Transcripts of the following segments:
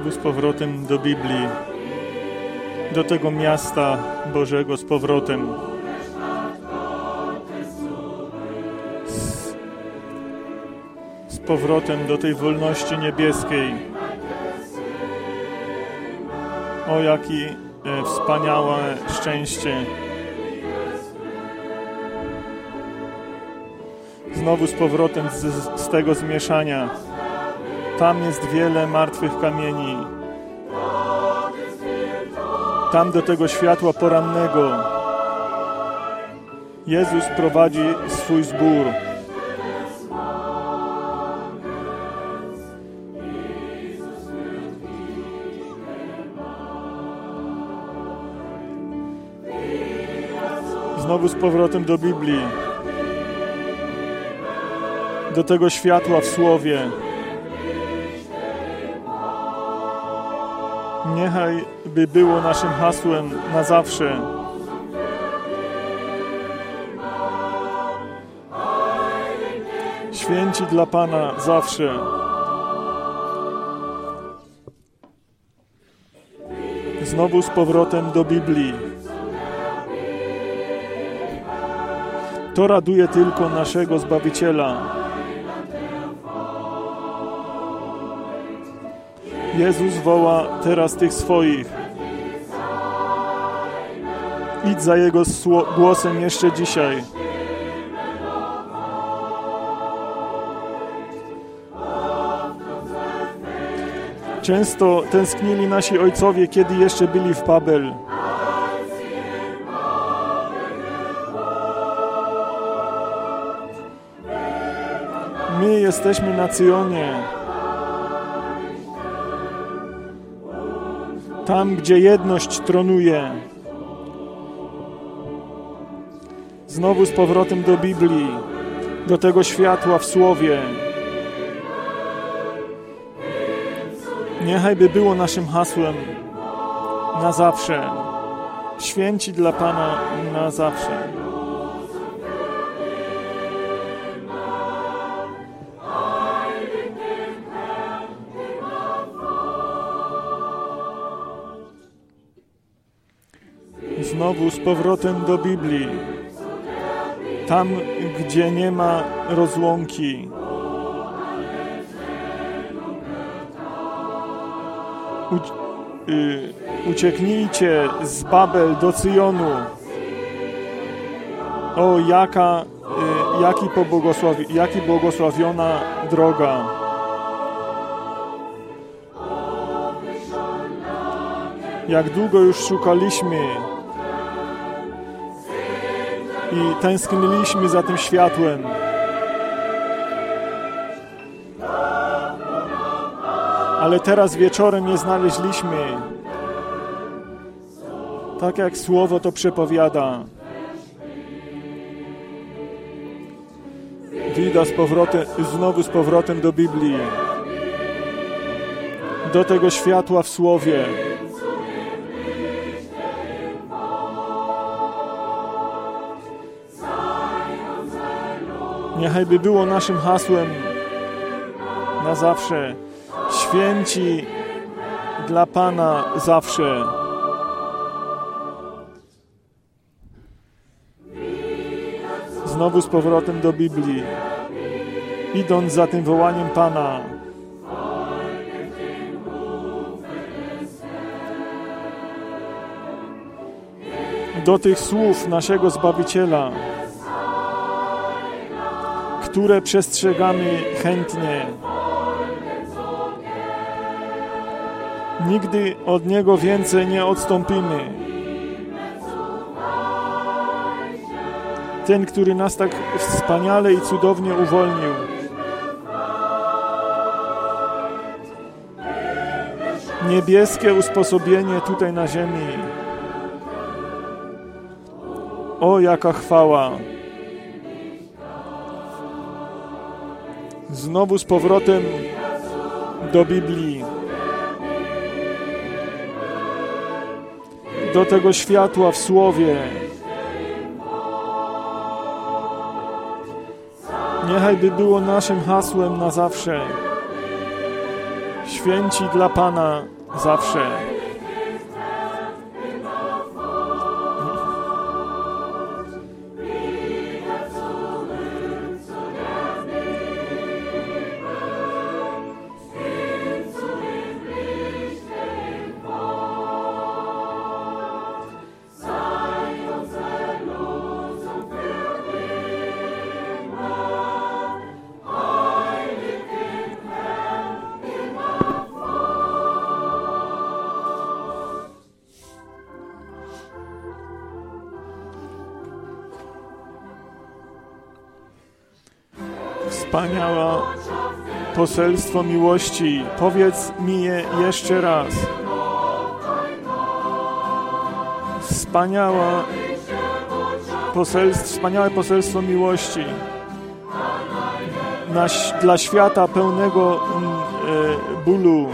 Znowu z powrotem do Biblii, do tego miasta Bożego z powrotem. Z, z powrotem do tej wolności niebieskiej. O, jaki e, wspaniałe szczęście. Znowu z powrotem z, z tego zmieszania. Tam jest wiele martwych kamieni. Tam do tego światła porannego Jezus prowadzi swój zbór. Znowu z powrotem do Biblii. Do tego światła w Słowie. Niechaj by było naszym hasłem na zawsze. Święci dla Pana zawsze. Znowu z powrotem do Biblii. To raduje tylko naszego Zbawiciela. Jezus woła teraz tych swoich. Idź za Jego głosem jeszcze dzisiaj. Często tęsknili nasi ojcowie, kiedy jeszcze byli w Babel. My jesteśmy na Cyjonie. Tam, gdzie jedność tronuje. Znowu z powrotem do Biblii, do tego światła w Słowie. Niechaj by było naszym hasłem na zawsze. Święci dla Pana na zawsze. Znowu z powrotem do Biblii. Tam, gdzie nie ma rozłąki. Y, ucieknijcie z Babel do Cyjonu. O, jaka, y, jaki, pobłogosławi, jaki błogosławiona droga. Jak długo już szukaliśmy i tęskniliśmy za tym światłem. ale teraz wieczorem je znaleźliśmy. Tak jak słowo to przepowiada. Wida z powrotem, znowu z powrotem do Biblii. Do tego światła w słowie. Niechaj by było naszym hasłem na zawsze święci dla Pana zawsze. Znowu z powrotem do Biblii, idąc za tym wołaniem Pana. Do tych słów naszego Zbawiciela, które przestrzegamy chętnie. Nigdy od Niego więcej nie odstąpimy. Ten, który nas tak wspaniale i cudownie uwolnił. Niebieskie usposobienie tutaj na ziemi. O, jaka chwała! Znowu z powrotem do Biblii. do tego światła w Słowie. Niechaj by było naszym hasłem na zawsze. Święci dla Pana zawsze. Poselstwo miłości. Powiedz mi je jeszcze raz. Wspaniała poselstwo, wspaniałe poselstwo miłości. Na, dla świata pełnego mm, e, bólu.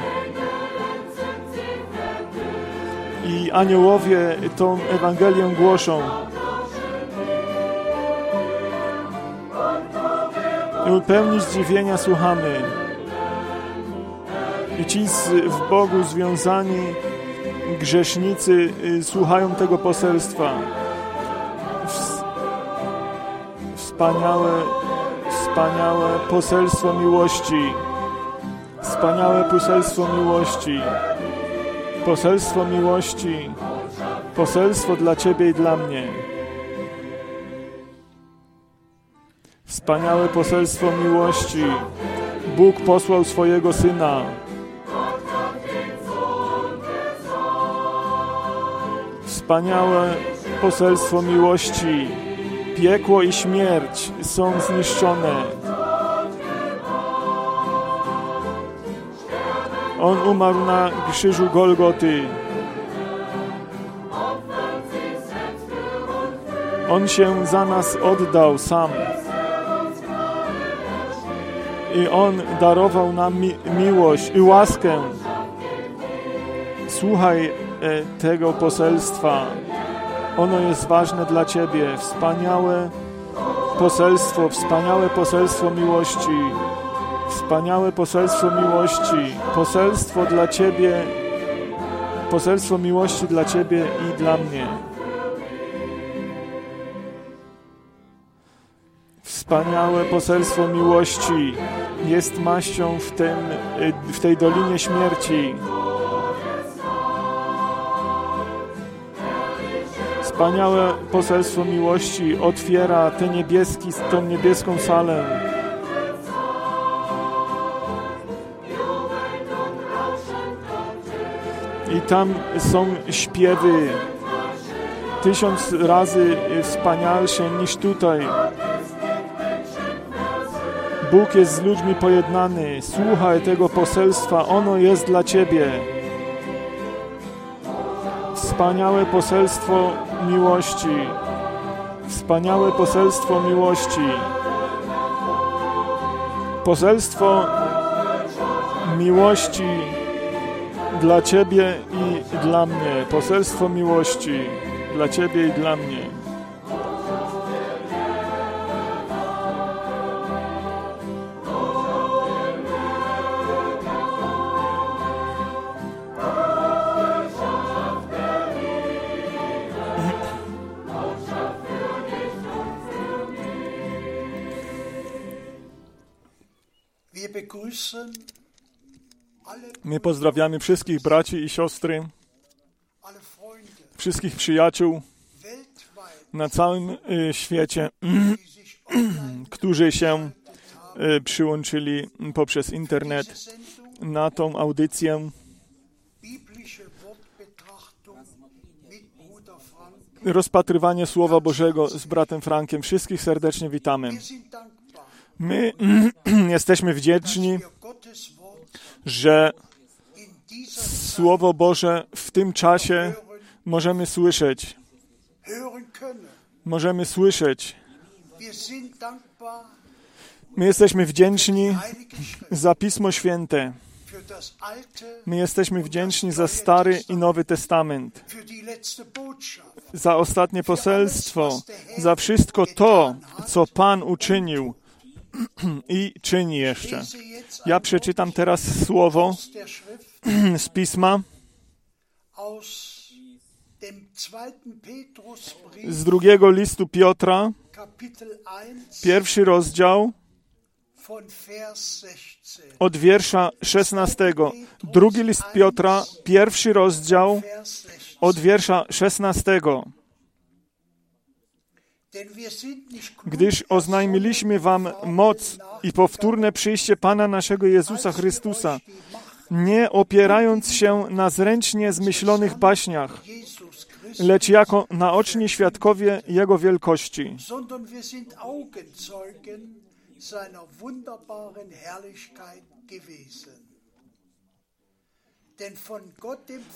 I aniołowie tą Ewangelię głoszą. Pełni zdziwienia słuchamy. I ci w Bogu związani grzesznicy y, słuchają tego poselstwa. Wspaniałe, wspaniałe poselstwo miłości. Wspaniałe poselstwo miłości. Poselstwo miłości. Poselstwo dla Ciebie i dla mnie. Wspaniałe poselstwo miłości. Bóg posłał swojego Syna. Wspaniałe poselstwo miłości. Piekło i śmierć są zniszczone. On umarł na krzyżu Golgoty. On się za nas oddał sam i On darował nam mi miłość i łaskę. Słuchaj e, tego poselstwa. Ono jest ważne dla Ciebie. Wspaniałe poselstwo, wspaniałe poselstwo miłości. Wspaniałe poselstwo miłości. Poselstwo dla Ciebie. Poselstwo miłości dla Ciebie i dla mnie. Wspaniałe poselstwo miłości jest maścią w, tym, w tej dolinie śmierci. Wspaniałe poselstwo miłości otwiera tę niebieski, tą niebieską salę. I tam są śpiewy tysiąc razy wspanialsze niż tutaj. Bóg jest z ludźmi pojednany. Słuchaj tego poselstwa, ono jest dla Ciebie. Wspaniałe poselstwo miłości. Wspaniałe poselstwo miłości. Poselstwo miłości dla Ciebie i dla mnie. Poselstwo miłości dla Ciebie i dla mnie. My pozdrawiamy wszystkich braci i siostry, wszystkich przyjaciół na całym y, świecie, którzy się y, przyłączyli poprzez internet na tą audycję. Rozpatrywanie Słowa Bożego z bratem Frankiem. Wszystkich serdecznie witamy. My jesteśmy wdzięczni, że Słowo Boże w tym czasie możemy słyszeć. Możemy słyszeć. My jesteśmy wdzięczni za Pismo Święte. My jesteśmy wdzięczni za Stary i Nowy Testament, za ostatnie poselstwo, za wszystko to, co Pan uczynił i czyni jeszcze. Ja przeczytam teraz słowo z pisma z drugiego listu Piotra, Kapitel 1, pierwszy rozdział von Vers 16. od wiersza 16. Drugi list Piotra, pierwszy rozdział Vers 16. od wiersza 16. Denn wir sind nicht klug Gdyż oznajmiliśmy wam moc i powtórne przyjście Pana naszego Jezusa Chrystusa, nie opierając się na zręcznie zmyślonych baśniach, lecz jako naoczni świadkowie Jego wielkości. seiner wunderbaren Herrlichkeit gewesen.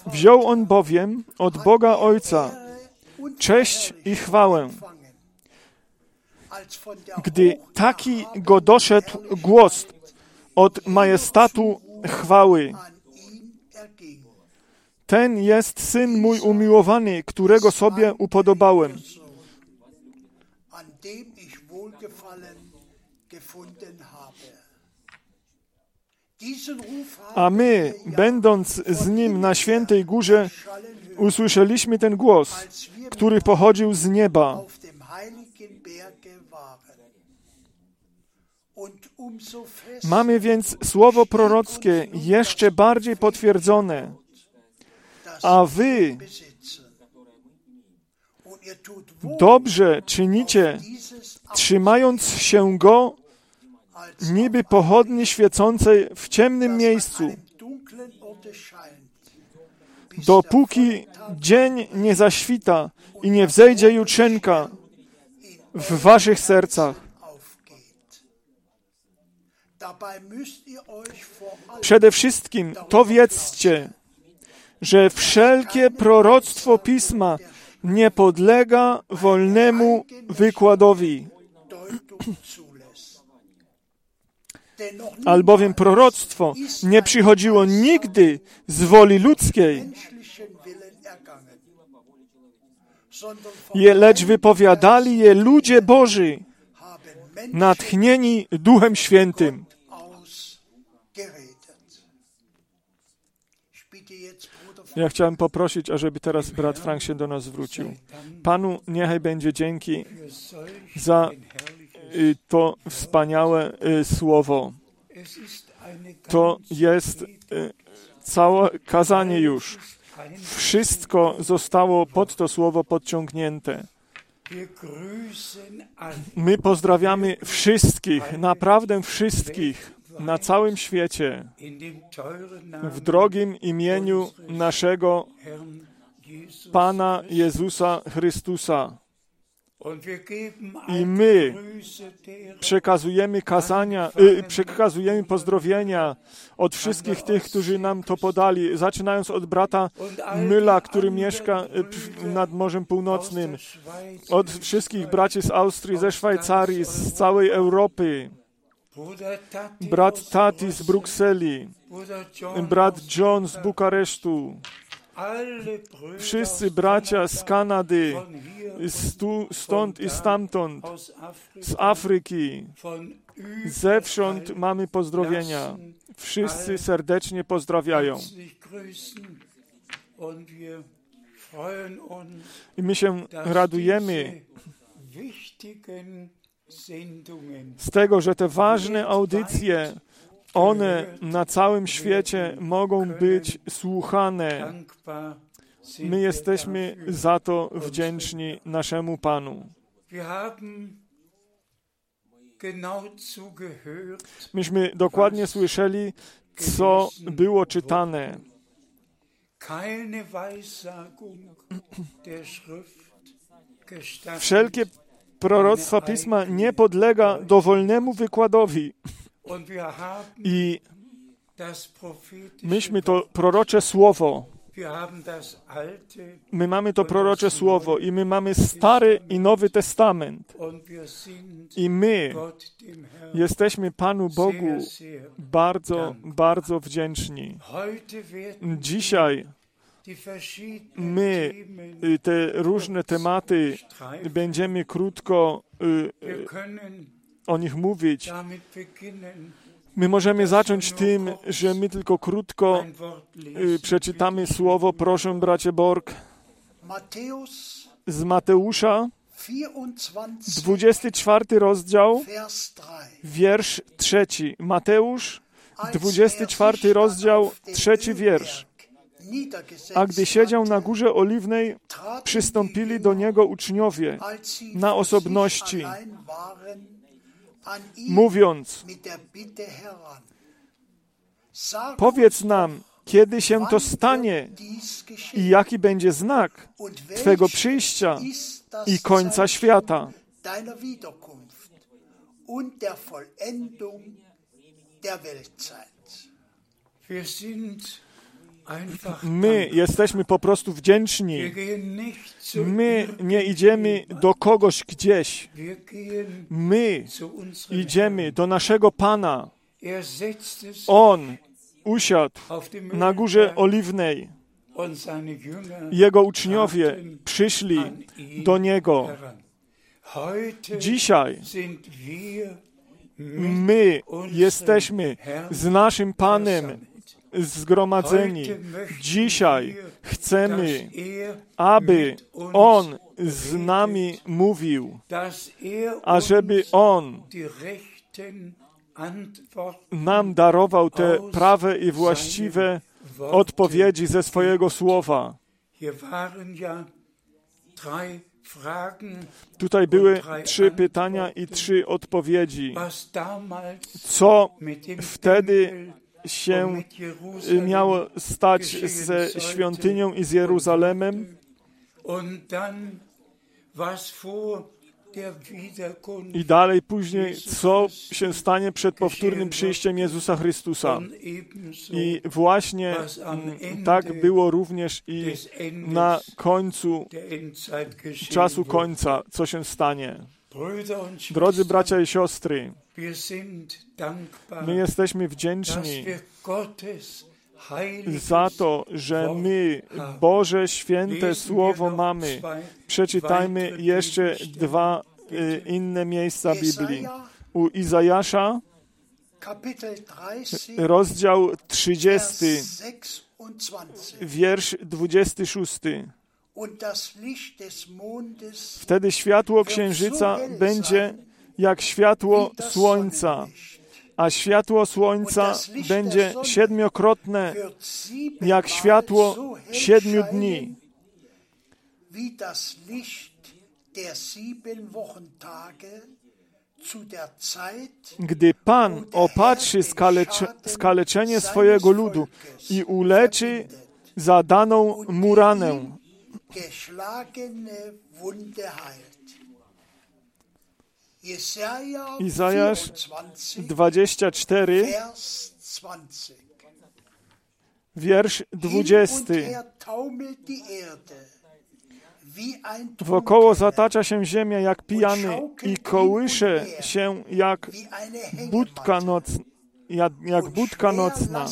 Wziął on bowiem od Boga Ojca cześć i chwałę, gdy taki go doszedł głos od majestatu chwały. Ten jest syn mój umiłowany, którego sobie upodobałem. A my, będąc z nim na świętej górze, usłyszeliśmy ten głos, który pochodził z nieba. Mamy więc słowo prorockie jeszcze bardziej potwierdzone, a wy dobrze czynicie, trzymając się go niby pochodni świecącej w ciemnym miejscu, dopóki dzień nie zaświta i nie wzejdzie jutrzenka w waszych sercach. Przede wszystkim to wiedzcie, że wszelkie proroctwo Pisma nie podlega wolnemu wykładowi, albowiem proroctwo nie przychodziło nigdy z woli ludzkiej, je, lecz wypowiadali je ludzie Boży, natchnieni Duchem Świętym. Ja chciałem poprosić, ażeby teraz brat Frank się do nas zwrócił. Panu niechaj będzie dzięki za y, to wspaniałe y, słowo. To jest y, całe kazanie już. Wszystko zostało pod to słowo podciągnięte. My pozdrawiamy wszystkich, naprawdę wszystkich na całym świecie w drogim imieniu naszego Pana Jezusa Chrystusa. I my przekazujemy kazania, y, przekazujemy pozdrowienia od wszystkich tych, którzy nam to podali, zaczynając od brata Myla, który mieszka y, nad Morzem Północnym, od wszystkich braci z Austrii, ze Szwajcarii, z całej Europy, brat Tati z Brukseli, brat John z Bukaresztu, wszyscy bracia z Kanady, stu, stąd i stamtąd, z Afryki, zewsząd mamy pozdrowienia. Wszyscy serdecznie pozdrawiają. I my się radujemy z tego, że te ważne audycje, one na całym świecie mogą być słuchane. My jesteśmy za to wdzięczni naszemu Panu. Myśmy dokładnie słyszeli, co było czytane. Wszelkie proroctwa Pisma nie podlega dowolnemu wykładowi. I myśmy to prorocze słowo. My mamy to prorocze słowo i my mamy Stary i Nowy Testament. I my jesteśmy Panu Bogu bardzo, bardzo wdzięczni. Dzisiaj my y, te różne tematy będziemy krótko y, y, o nich mówić. My możemy zacząć tym, że my tylko krótko przeczytamy słowo, proszę bracie Borg, z Mateusza, 24, 24 rozdział, Vers 3. wiersz trzeci. Mateusz, Als 24 er sich rozdział, trzeci wiersz. A gdy siedział na górze oliwnej, przystąpili do niego uczniowie, na osobności, mówiąc, powiedz nam, kiedy się to stanie i jaki będzie znak Twego przyjścia i końca świata. Wir sind My jesteśmy po prostu wdzięczni. My nie idziemy do kogoś gdzieś. My idziemy do naszego Pana. Er On usiadł na górze Oliwnej. Jego uczniowie przyszli do Niego. Dzisiaj my jesteśmy z naszym Panem. Zgromadzeni. Dzisiaj chcemy, aby On z nami mówił, ażeby On nam darował te prawe i właściwe odpowiedzi ze swojego słowa. Tutaj były trzy pytania i trzy odpowiedzi. Co wtedy się Jerusalem miało stać ze świątynią i z Jeruzalemem i dalej później, co się stanie przed powtórnym przyjściem Jezusa Chrystusa. I właśnie tak było również i na końcu czasu końca, co się stanie. Drodzy bracia i siostry, my jesteśmy wdzięczni za to, że my Boże święte Słowo mamy. Przeczytajmy jeszcze dwa y, inne miejsca Biblii. U Izajasza, Kapitel 30, rozdział 30, Vers 26. wiersz 26. Wtedy światło księżyca będzie jak światło słońca, a światło słońca będzie siedmiokrotne jak światło siedmiu dni, gdy Pan opatrzy skalecze, skaleczenie swojego ludu i uleczy zadaną mu ranę. Izajasz 24, 24, Vers 20. wiersz Hin 20. und her taumelt die Erde, wie ein Wokoło zatacza się ziemia jak pijany i kołysze się jak budka, Hängematte. noc, jak, jak budka nocna.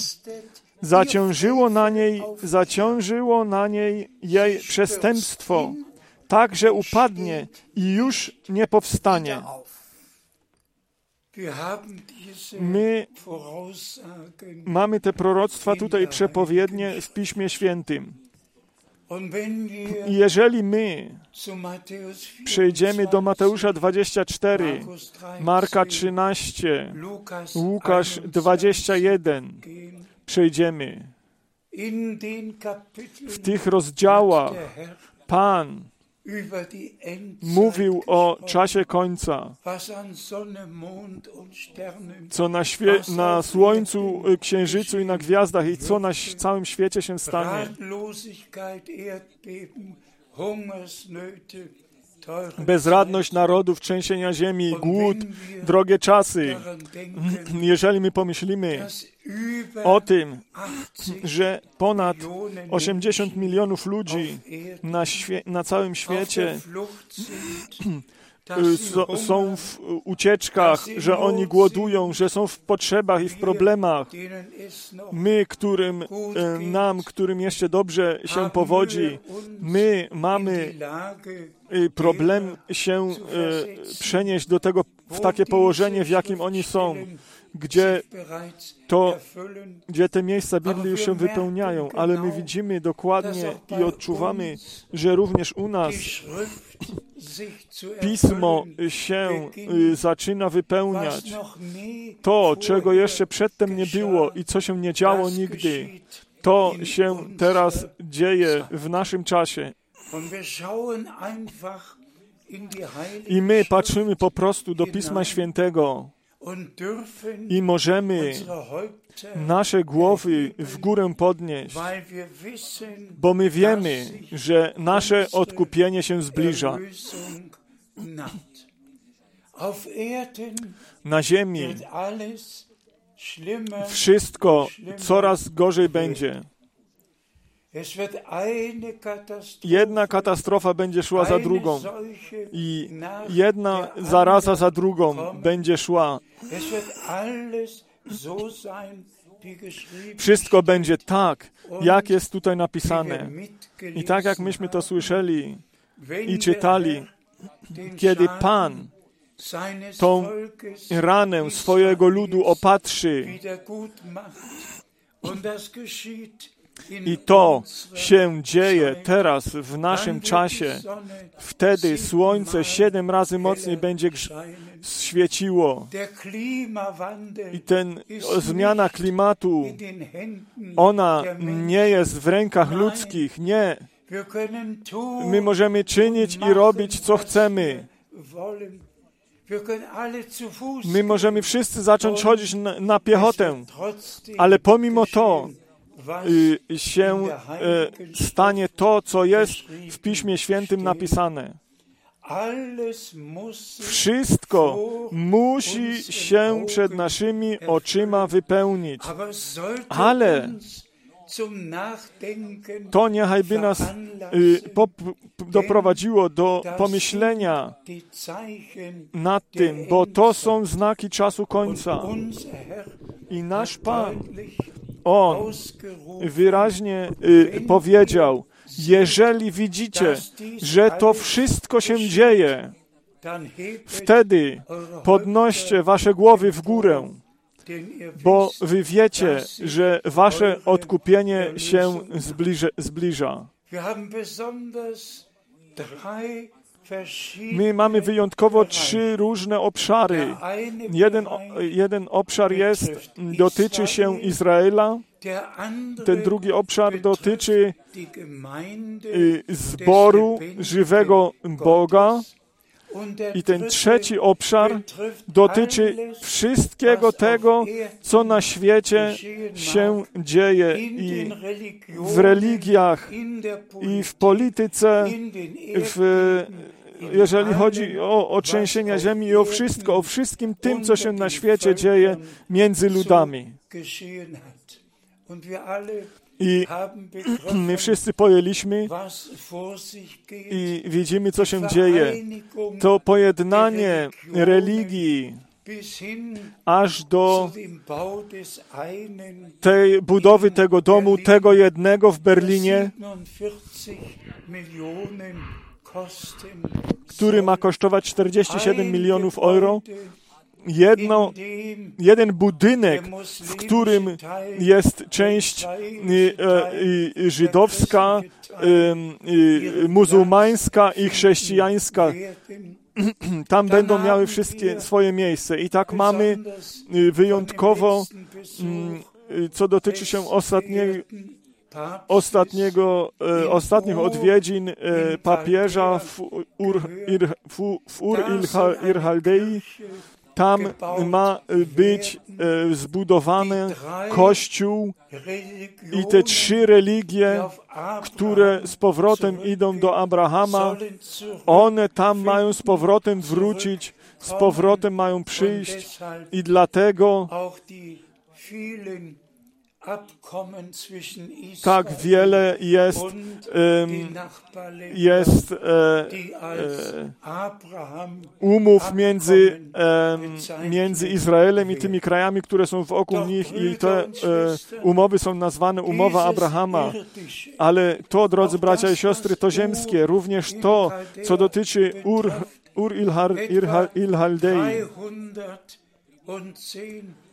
Zaciążyło na niej, zaciążyło na niej jej przestępstwo, tak, że upadnie i już nie powstanie. My mamy te proroctwa tutaj przepowiednie w Piśmie Świętym. Jeżeli my zu Matthäus 24, przejdziemy do Mateusza 24, Markus 13, Marka 13, Lukas Łukasz 21 21, gehen, przejdziemy. W tych rozdziałach Pan mówił o czasie końca, co na, świe- na słońcu, y, księżycu i na gwiazdach i co na całym świecie się stanie. Bezradność narodów, trzęsienia ziemi, głód, drogie czasy. Jeżeli my pomyślimy o tym, 80 że ponad Millionen 80 milionów ludzi na, świe- na całym świecie są w ucieczkach, że oni głodują, że są w potrzebach i w problemach. My, którym, y, nam, którym jeszcze dobrze się powodzi, my mamy y, problem się y, przenieść do tego, w takie położenie, w jakim oni są, gdzie, to- gdzie te miejsca Biblii już się wypełniają, ale my widzimy dokładnie i odczuwamy, że również u nas Pismo się y, zaczyna wypełniać. To, czego jeszcze przedtem nie było i co się nie działo nigdy, to się teraz dzieje w naszym czasie. I my patrzymy po prostu do Pisma Świętego i możemy nasze głowy w górę podnieść, bo my wiemy, że nasze odkupienie się zbliża. Na ziemi wszystko coraz gorzej będzie. Jedna katastrofa będzie szła za drugą i jedna zaraza za drugą będzie szła. Wszystko będzie tak, jak jest tutaj napisane. I tak jak myśmy to słyszeli, i czytali, kiedy Pan tą ranę swojego ludu opatrzy i to się dzieje teraz w naszym czasie, wtedy słońce siedem razy mocniej będzie świeciło. I ten zmiana klimatu, ona nie jest w rękach ludzkich. Nie. My możemy czynić i robić, co chcemy. My możemy wszyscy zacząć chodzić na, na piechotę, ale pomimo to się y, stanie to, co jest w Piśmie Świętym napisane. Wszystko musi się przed naszymi oczyma wypełnić. Ale To niechaj by nas y, doprowadziło do pomyślenia nad tym, bo to są znaki czasu końca. I nasz Pan, On wyraźnie y, powiedział, jeżeli widzicie, że to wszystko się dzieje, wtedy podnoście wasze głowy w górę, bo wy wiecie, że wasze odkupienie się zbliże, zbliża. My mamy wyjątkowo trzy różne obszary. Jeden, jeden obszar jest, dotyczy się Izraela, ten drugi obszar dotyczy y, zboru żywego Boga. I ten trzeci obszar dotyczy wszystkiego tego, co na świecie się dzieje i w religiach, i w polityce, w, jeżeli chodzi o, o trzęsienia ziemi i o wszystko, o wszystkim tym, co się na świecie dzieje między ludami. I my wszyscy pojęliśmy i widzimy, co się dzieje. To pojednanie religii aż do tej budowy tego domu, tego jednego w Berlinie, 47 Millionen kosten który ma kosztować 47 Ein milionów euro. Jedno, jeden budynek, w którym jest część y, y, żydowska, y, y, muzułmańska i chrześcijańska. Tam będą miały wszystkie swoje miejsce. I tak mamy wyjątkowo, mm, co dotyczy się Papstes ostatniego, e, ostatnich odwiedzin e, papieża w Ur, ir, w, w Ur il, Chaldei. Kirche Tam ma e, być e, zbudowany kościół i te trzy religie, które z powrotem idą do Abrahama, one tam mają z powrotem wrócić, z powrotem mają przyjść i dlatego tak wiele jest, jest e, Abraham umów między, między Izraelem i tymi krajami, które są wokół nich i te e, umowy są nazwane umowa Abrahama. Ale to, drodzy bracia i siostry, to ziemskie, również to, co dotyczy Ur, Ur Ilhaldei, 310 Kilometer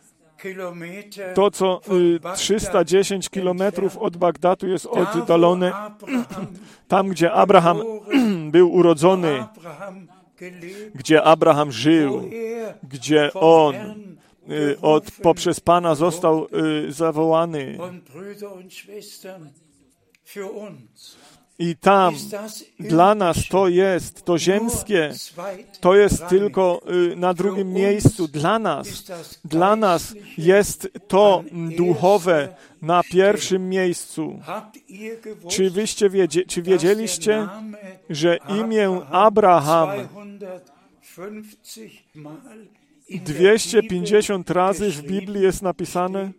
to, co von y, Bagdad. 310 kilometrów od Bagdatu jest oddalone, tam, gdzie Abraham był urodzony, gdzie Abraham żył, gdzie on y, od, poprzez Pana został y, zawołany. I tam dla nas to jest, to ziemskie, to jest tylko y, na drugim miejscu. Dla nas, dla nas jest to duchowe na pierwszym miejscu. Czy wyście wiedzie, czy wiedzieliście, że imię Abraham 250 Mal in der 250 Bibel razy w Biblii jest napisane?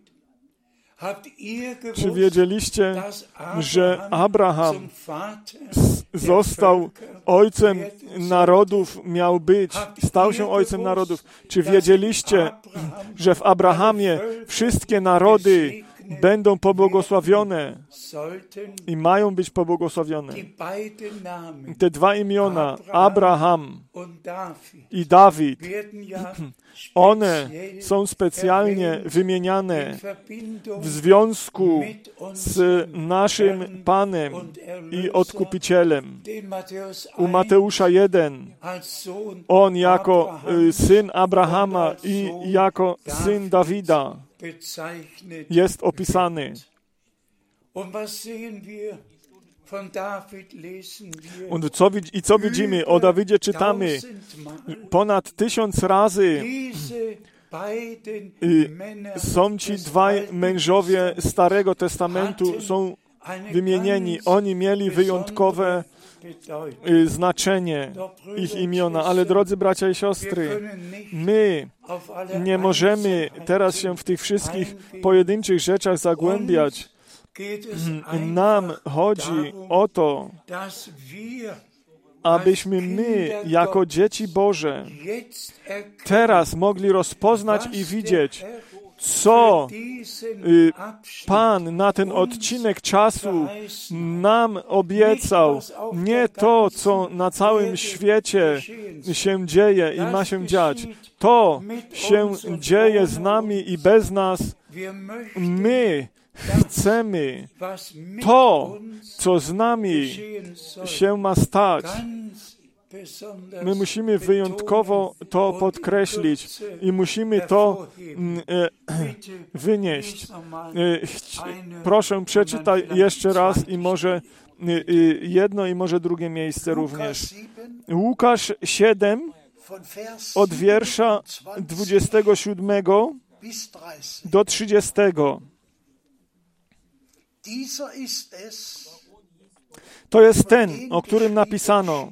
Czy wiedzieliście, że Abraham został ojcem narodów, miał być, stał się ojcem narodów? Czy wiedzieliście, że w Abrahamie wszystkie narody będą pobłogosławione i mają być pobłogosławione? Te dwa imiona, Abraham i Dawid, one są specjalnie wymieniane w związku z naszym Panem i Odkupicielem. U 1 Mateusza 1 als Sohn on jako y, syn Abrahama i jako syn Dawida jest opisany. Und co, I co widzimy? O Dawidzie czytamy ponad tysiąc razy. Są ci dwaj mężowie Starego Testamentu, są wymienieni. Oni mieli wyjątkowe znaczenie, ich imiona. Ale drodzy bracia i siostry, my nie możemy teraz się w tych wszystkich pojedynczych rzeczach zagłębiać. Es Nam chodzi o to, abyśmy my, jako dzieci Boże, teraz mogli rozpoznać i widzieć, co y, Pan na ten odcinek czasu nam obiecał. Nie to, co na całym świecie się dzieje i ma się dziać. To się dzieje z nami i bez nas. My chcemy to, co z nami się ma stać. My musimy wyjątkowo to podkreślić i musimy to mm, e, wynieść. E, Proszę, przeczytaj jeszcze raz i może e, e, jedno i może drugie miejsce również. Lukas 7 Łukasz 7 von Vers od wiersza 27 27 bis 30. do 30. Dieser ist es, To jest ten, o którym napisano.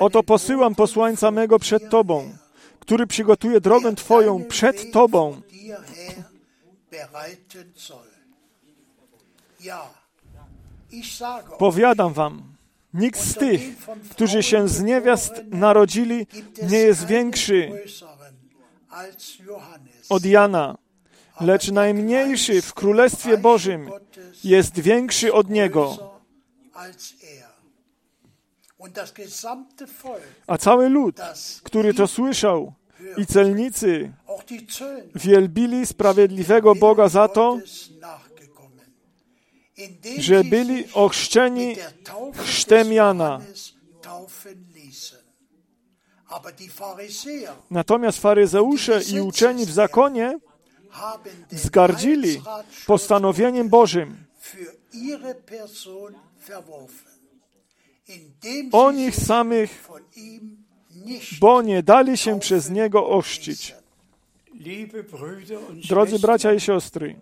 Oto posyłam posłańca mego przed Tobą, który przygotuje drogę Twoją przed Tobą. Powiadam wam, nikt z tych, którzy się z niewiast narodzili, nie jest większy od Jana, lecz najmniejszy w Królestwie Bożym jest większy od niego. A cały lud, który to słyszał, i celnicy wielbili sprawiedliwego Boga za to, że byli ochrzczeni chrztem Jana. Natomiast faryzeusze i uczeni w zakonie haben den zgardzili Heilsratschluss postanowieniem Bożym. O nich samych, bo nie dali się przez niego ochrzcić. Drodzy bracia i siostry,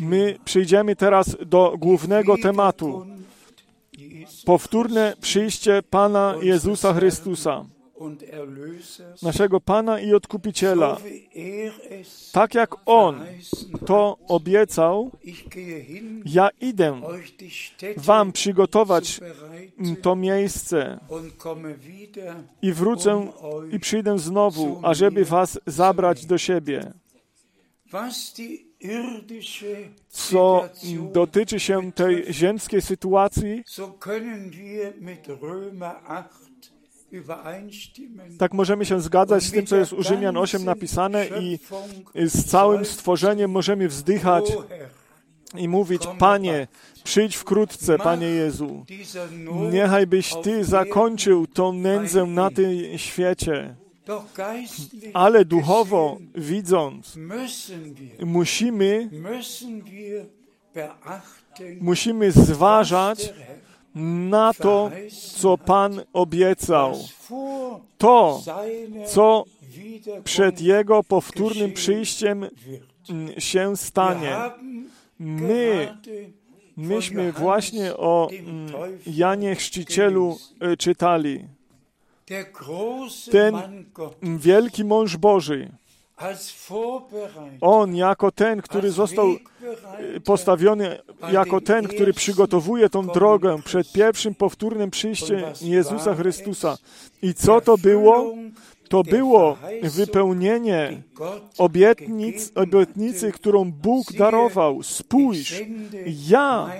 my przyjdziemy teraz do głównego tematu. Powtórne przyjście Pana Jezusa Chrystusa. Naszego Pana i Odkupiciela. er Tak jak On to obiecał, ja idę Wam przygotować to miejsce i wrócę i przyjdę znowu, ażeby Was zabrać do siebie. Co dotyczy się tej ziemskiej sytuacji, so können wir mit Römer 8 übereinstimmen. tak możemy się zgadzać z tym, co jest u Rzymian 8 napisane i z całym stworzeniem możemy wzdychać i mówić, Panie, przyjdź wkrótce, Panie Jezu. Niechaj byś Ty zakończył tą nędzę na tym świecie. Ale duchowo widząc, musimy, musimy zważać na to, co Pan obiecał. To, co przed Jego powtórnym przyjściem mm, się stanie. My, myśmy właśnie o mm, Janie Chrzcicielu y, czytali. Ten Wielki mąż Boży, on jako ten, który został y, postawiony jako ten, który przygotowuje tą drogę przed pierwszym powtórnym przyjściem Jezusa Chrystusa. I co to było? To było wypełnienie obietnic, obietnicy, którą Bóg darował. Spójrz, ja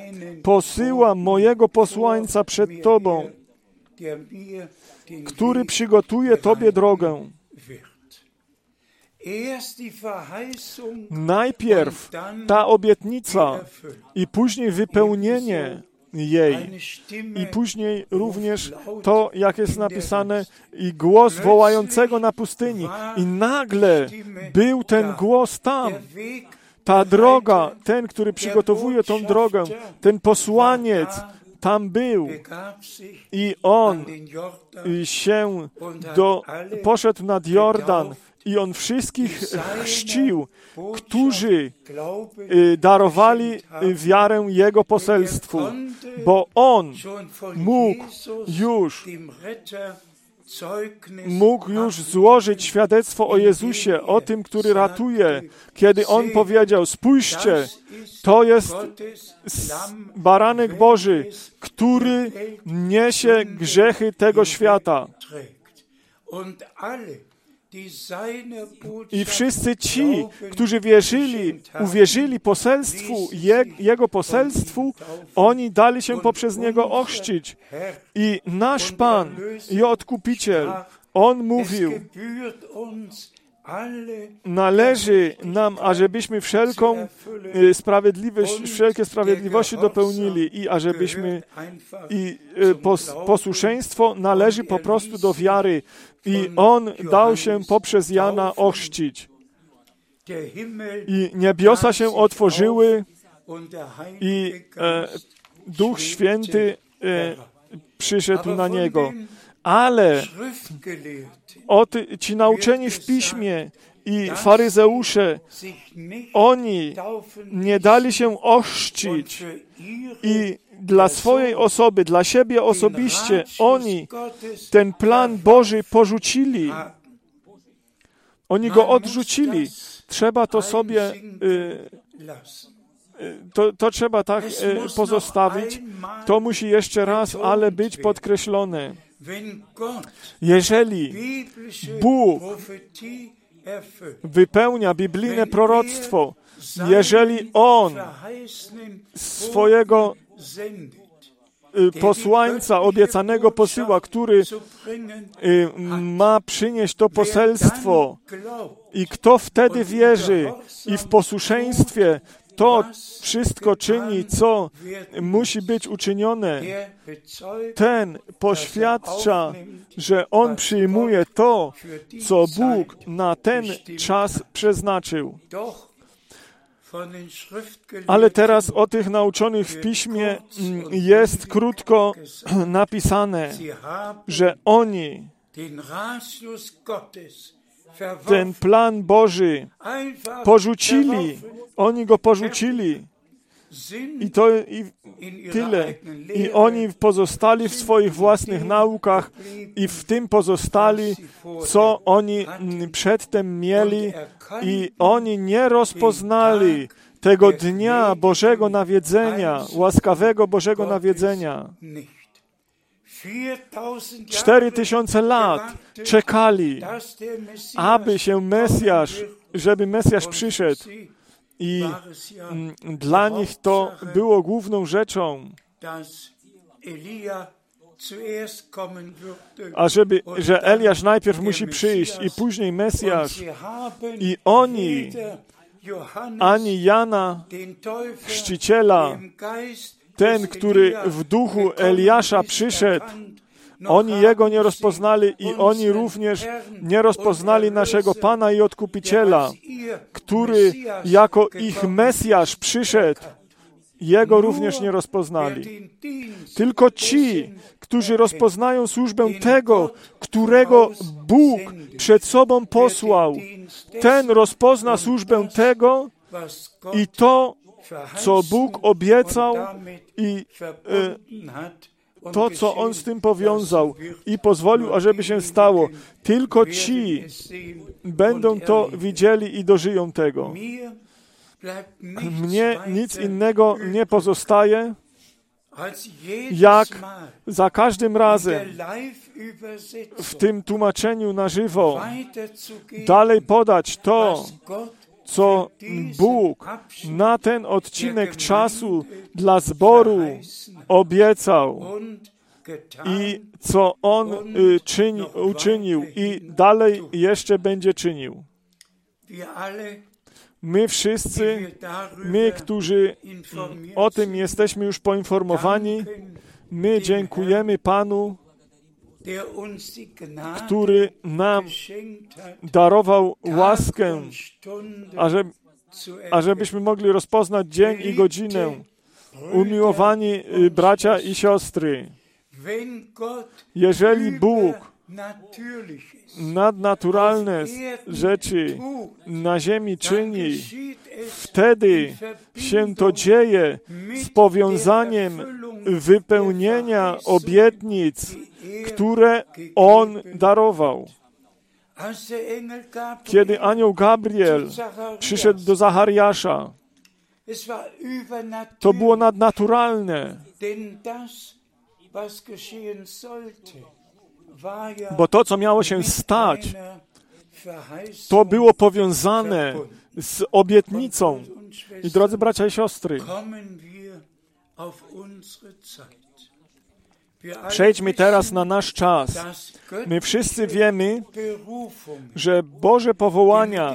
posyłam mojego posłańca przed Tobą, który przygotuje Tobie drogę. Najpierw ta obietnica i później wypełnienie jej. I później również to, jak jest napisane, i głos wołającego na pustyni. I nagle był ten głos tam. Ta droga, ten, który przygotowuje tą drogę, ten posłaniec tam był. I on się do, poszedł nad Jordan i on wszystkich chrzcił, którzy y, darowali y, wiarę Jego poselstwu, bo On mógł już mógł już złożyć świadectwo o Jezusie, o tym, który ratuje, kiedy On powiedział, spójrzcie, to jest baranek Boży, który niesie grzechy tego świata. I wszyscy ci, którzy wierzyli, uwierzyli poselstwu, je, Jego poselstwu, oni dali się poprzez Niego ochrzcić. I nasz Pan i Odkupiciel, On mówił, należy nam, ażebyśmy wszelką sprawiedliwość, wszelkie sprawiedliwości dopełnili i ażebyśmy i pos, posłuszeństwo należy po prostu do wiary i On dał się poprzez Jana ochrzcić. I niebiosa się otworzyły i e, Duch Święty e, przyszedł na Niego. Ale od, ci nauczeni w Piśmie i faryzeusze, oni nie dali się ochrzcić i dla swojej osoby, dla siebie osobiście, oni ten plan Boży porzucili. Oni go odrzucili. Trzeba to sobie, y, to, to trzeba tak y, pozostawić. To musi jeszcze raz, ale być podkreślone. Jeżeli Bóg wypełnia biblijne proroctwo, jeżeli On swojego posłańca obiecanego posyła, który ma przynieść to poselstwo i kto wtedy wierzy i w posłuszeństwie to wszystko czyni, co musi być uczynione, ten poświadcza, że on przyjmuje to, co Bóg na ten czas przeznaczył. Ale teraz o tych nauczonych w piśmie jest krótko napisane, że oni ten plan Boży porzucili, oni go porzucili, I to i tyle. I oni pozostali w swoich własnych naukach i w tym pozostali, co oni przedtem mieli i oni nie rozpoznali tego dnia Bożego nawiedzenia, łaskawego Bożego nawiedzenia. Cztery tysiące lat czekali, aby się Mesjasz, żeby Mesjasz przyszedł. I dla nich to było główną rzeczą, a żeby, że Eliasz najpierw musi przyjść i później Mesjasz. I oni, ani Jana, chrzciciela, ten, który w duchu Eliasza przyszedł, oni Jego nie rozpoznali i oni również nie rozpoznali naszego Pana i Odkupiciela, który jako ich Mesjasz przyszedł. Jego również nie rozpoznali. Tylko ci, którzy rozpoznają służbę tego, którego Bóg przed sobą posłał, ten rozpozna służbę tego i to, co Bóg obiecał i e, to, co On z tym powiązał i pozwolił, ażeby się stało. Tylko ci będą to widzieli i dożyją tego. Mnie nic innego nie pozostaje, jak za każdym razem w tym tłumaczeniu na żywo dalej podać to, co Bóg na ten odcinek czasu dla zboru obiecał i co On y, czyni, uczynił i dalej jeszcze będzie czynił. My wszyscy, my, którzy o tym jesteśmy już poinformowani, my dziękujemy Panu, który nam darował łaskę, ażeby, ażebyśmy mogli rozpoznać dzień i godzinę. Umiłowani y, bracia i siostry, jeżeli Bóg nadnaturalne rzeczy na ziemi czyni, wtedy się to dzieje z powiązaniem wypełnienia obietnic, które On darował. Kiedy anioł Gabriel przyszedł do Zachariasza, to było nadnaturalne, bo to, co miało się stać, to było powiązane z obietnicą. I drodzy bracia i siostry, Przejdźmy teraz na nasz czas. My wszyscy wiemy, że Boże powołania,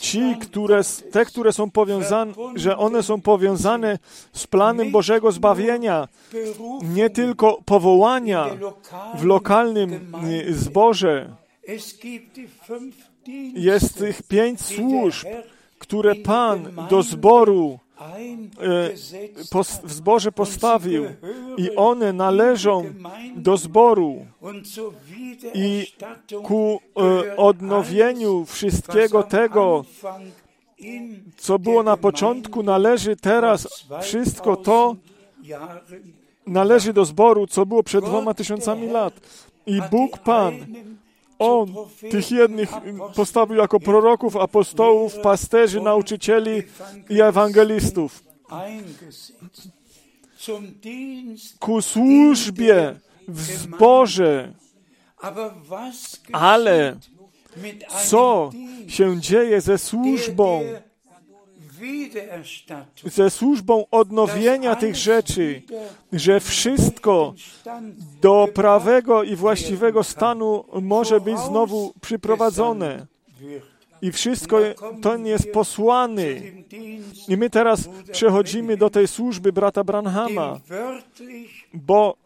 ci, które, te, które są powiązane, że one są powiązane z planem Bożego zbawienia, nie tylko powołania w lokalnym zborze. Jest tych pięć służb, które Pan do zboru w zborze postawił i one należą do zboru i ku e, odnowieniu wszystkiego tego, co było na początku, należy teraz wszystko to, należy do zboru, co było przed dwoma tysiącami lat. I Bóg Pan on tych jednych postawił jako proroków, apostołów, pasterzy, nauczycieli i ewangelistów ku służbie w zborze. Ale co się dzieje ze służbą ze służbą odnowienia tych rzeczy, że wszystko do prawego i właściwego stanu może być znowu przyprowadzone. I wszystko to jest posłany. I my teraz przechodzimy do tej służby brata Branhama, bo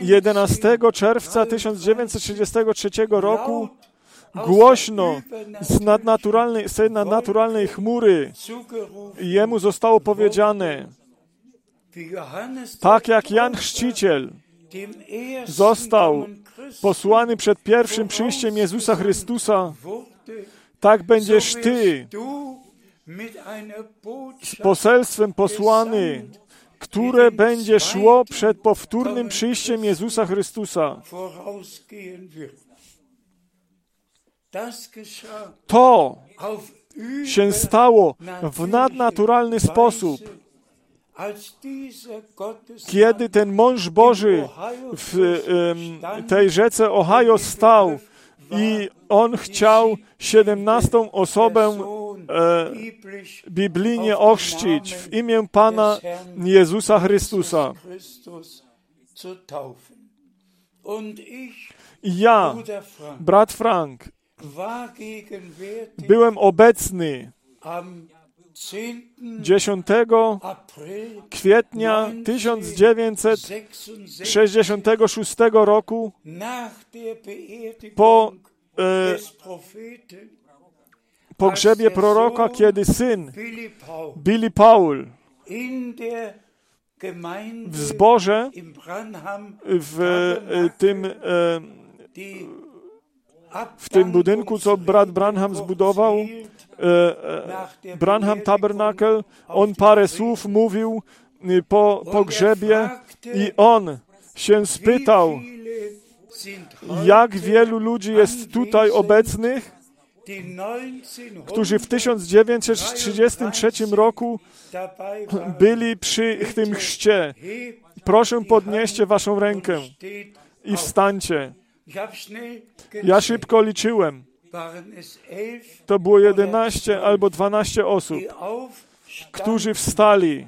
11 czerwca 1933 roku głośno z nadnaturalnej, z nadnaturalnej chmury jemu zostało powiedziane, tak jak Jan Chrzciciel został posłany przed pierwszym przyjściem Jezusa Chrystusa, tak będziesz Ty z poselstwem posłany, które będzie szło przed powtórnym przyjściem Jezusa Chrystusa. To się stało w nadnaturalny sposób, kiedy ten mąż Boży w tej rzece Ohio stał i on chciał siedemnastą osobę e, biblijnie ochrzcić w imię Pana Jezusa Chrystusa. Ja, brat Frank, byłem obecny am 10. 10 April kwietnia 1966 1966 roku po e, pogrzebie proroka, kiedy syn Billy Paul w zborze w e, tym, e, w tym budynku, co brat Branham zbudował, e, e, Branham Tabernacle, on parę słów mówił y, po pogrzebie i on się spytał, jak wielu ludzi jest tutaj obecnych, którzy w 1933 roku byli przy tym chrzcie. Proszę podnieście waszą rękę i wstańcie. Ja szybko liczyłem. To było 11 albo 12 osób, którzy wstali.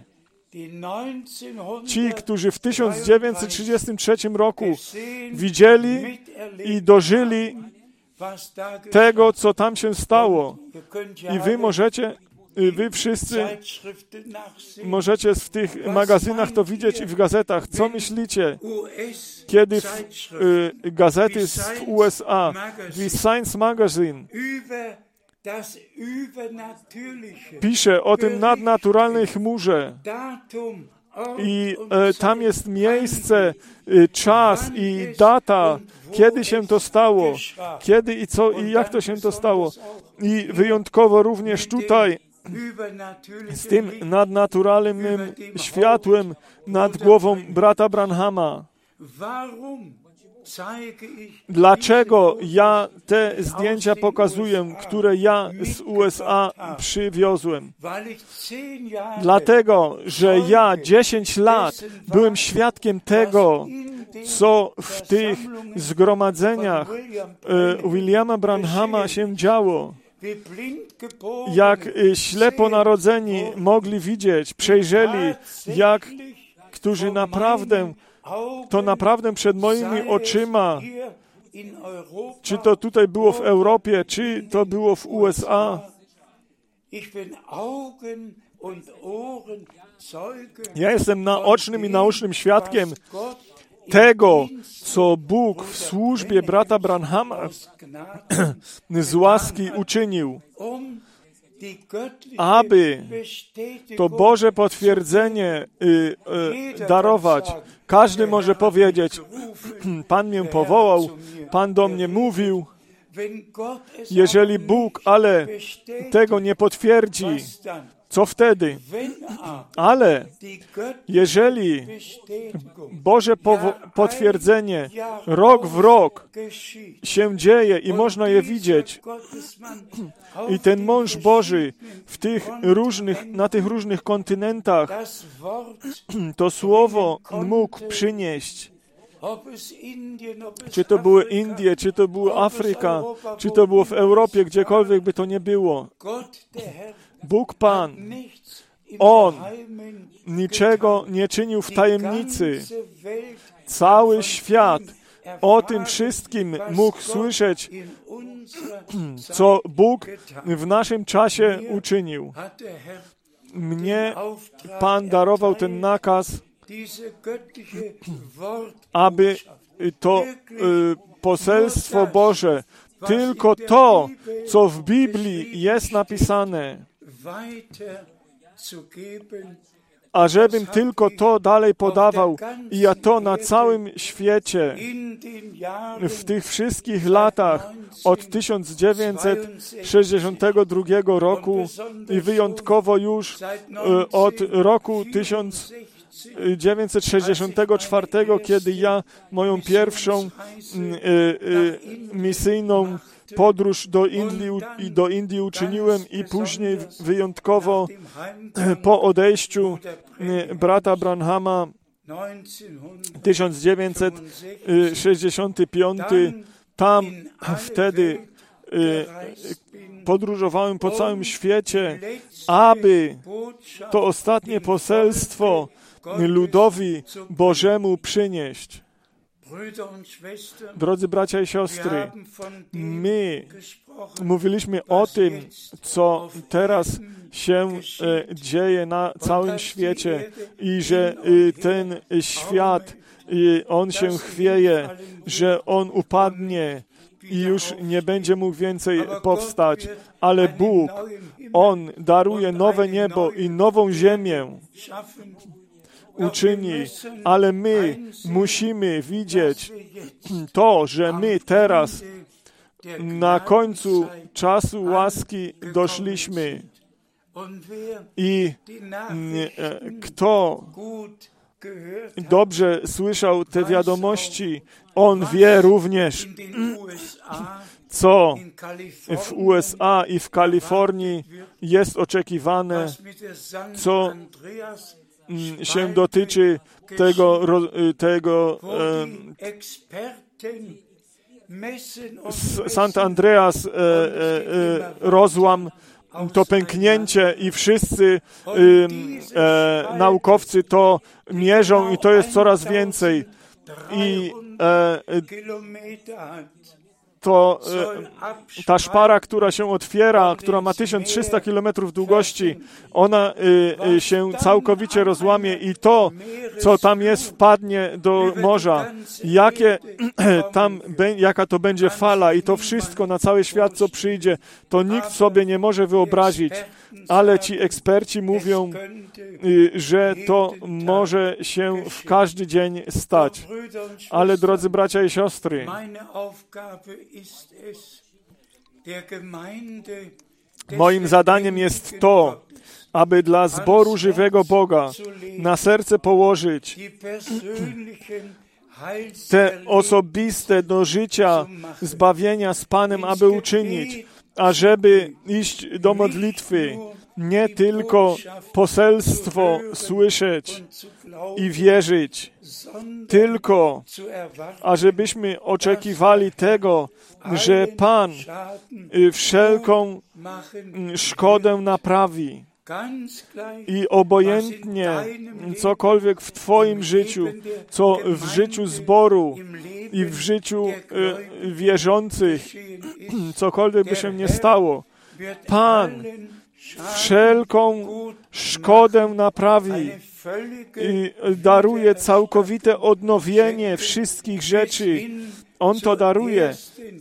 Ci, którzy w 1933 roku widzieli i dożyli tego, co tam się stało. I wy możecie, wy wszyscy możecie w tych magazynach to widzieć i w gazetach. Co myślicie, kiedy w, y, gazety z w USA, wie Science Magazine, pisze o tym nadnaturalnej chmurze i e, tam jest miejsce, y, czas i data, kiedy się to stało, kiedy i co i jak to się to stało. I wyjątkowo również tutaj z tym nadnaturalnym światłem nad głową brata Branhama. Dlaczego ja te zdjęcia pokazuję, które ja z USA przywiozłem? Dlatego, że ja 10 lat byłem świadkiem tego, co w tych zgromadzeniach e, Williama Branhama się działo. Jak e, ślepo narodzeni mogli widzieć, przejrzeli, jak którzy naprawdę, to naprawdę przed moimi oczyma, czy to tutaj było w Europie, czy to było w USA, ja jestem naocznym i naocznym świadkiem tego, co Bóg w służbie brata Branhama z łaski uczynił, aby to Boże potwierdzenie y, y, darować. Każdy może powiedzieć, Pan mnie powołał, Pan do mnie mówił. Jeżeli Bóg, ale tego nie potwierdzi? Co wtedy? Ale jeżeli Boże potwierdzenie rok w rok się dzieje i można je widzieć, i ten mąż Boży w tych różnych, na tych różnych kontynentach to słowo mógł przynieść. Czy to były Indie, czy to była Afryka, czy to było w Europie, gdziekolwiek by to nie było. Bóg Pan On niczego nie czynił w tajemnicy. Cały świat o tym wszystkim mógł słyszeć, co Bóg w naszym czasie uczynił. Mnie Pan darował ten nakaz, aby to y, poselstwo Boże, tylko to, co w Biblii jest napisane, weiter zu geben. A żebym tylko to dalej podawał i ja to na całym świecie. w tych wszystkich latach od 1962 roku i wyjątkowo już e, od roku 1964, kiedy ja moją pierwszą e, e, misyjną podróż do Indii, i do Indii uczyniłem i później wyjątkowo po odejściu brata Branhama 1965 tam wtedy gereist bin, podróżowałem po całym świecie, aby to ostatnie poselstwo ludowi Bożemu przynieść. Drodzy bracia i siostry, my mówiliśmy o tym, co teraz się e, dzieje na całym świecie i że e, ten świat, on się chwieje, że on upadnie i już nie będzie mógł więcej powstać, ale Bóg, On daruje nowe niebo i nową ziemię uczyni, ale my musimy widzieć to, że my teraz na końcu czasu łaski doszliśmy. I e, kto dobrze słyszał te wiadomości, on wie również, co w USA i w Kalifornii jest oczekiwane, co, się dotyczy tego, y, tego Sant Andreas e, e, e, rozłam, to pęknięcie i wszyscy naukowcy to mierzą i to jest coraz więcej. I to e, ta szpara, która się otwiera, która ma 1300 km długości, ona y, y, się całkowicie rozłamie i to, co tam jest, wpadnie do morza. Jakie tam, jaka to będzie fala i to wszystko na cały świat, co przyjdzie, to nikt sobie nie może wyobrazić. Ale ci eksperci mówią, y, że to może się w każdy dzień stać. Ale drodzy bracia i siostry, Moim zadaniem jest to, aby dla zboru żywego Boga na serce położyć te osobiste do życia zbawienia z Panem, aby uczynić, ażeby iść do modlitwy, nie tylko poselstwo słyszeć i wierzyć, tylko ażebyśmy oczekiwali tego, że Pan y, wszelką mm, szkodę naprawi. I obojętnie cokolwiek w Twoim życiu, co w życiu zboru i w życiu y, wierzących, cokolwiek by się nie stało, Pan wszelką szkodę naprawi i daruje całkowite odnowienie wszystkich rzeczy. On to daruje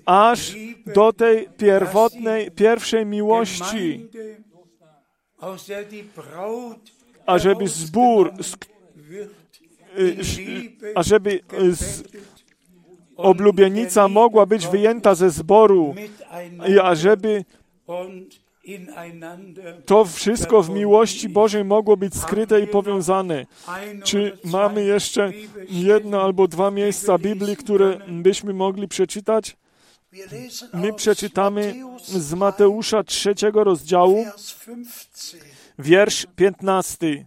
aż do tej pierwotnej, pierwszej miłości, ażeby zbór, ażeby z, oblubienica mogła być wyjęta ze zboru i ażeby to wszystko w miłości Bożej mogło być skryte i powiązane. Czy mamy jeszcze jedno albo dwa miejsca Biblii, które byśmy mogli przeczytać? My przeczytamy z Mateusza trzeciego rozdziału, Vers 15. wiersz 15.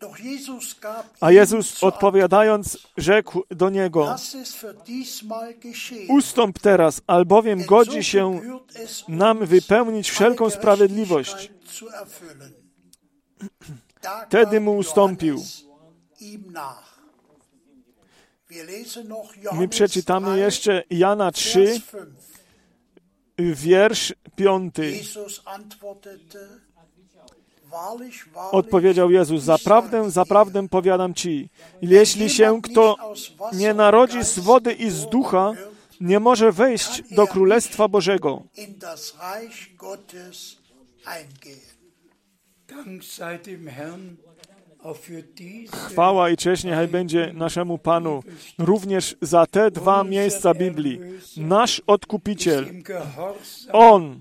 Doch Jesus gab A Jezus odpowiadając, rzekł do niego. Ustąp teraz, albowiem godzi się nam wypełnić wszelką sprawiedliwość. Gab mu ustąpił. My przeczytamy 3, jeszcze Jana 3, Vers 5. wiersz 5. Jesus antwortete, Wahrlich, wahrlich, Odpowiedział Jezus, zaprawdę, zaprawdę powiadam ci, jeśli się kto nie narodzi z wody i z ducha, nie może wejść do Królestwa Bożego. Dank sei dem Herrn Chwała i cześć niechaj będzie naszemu Panu. również za te dwa miejsca Biblii. Nasz Odkupiciel, On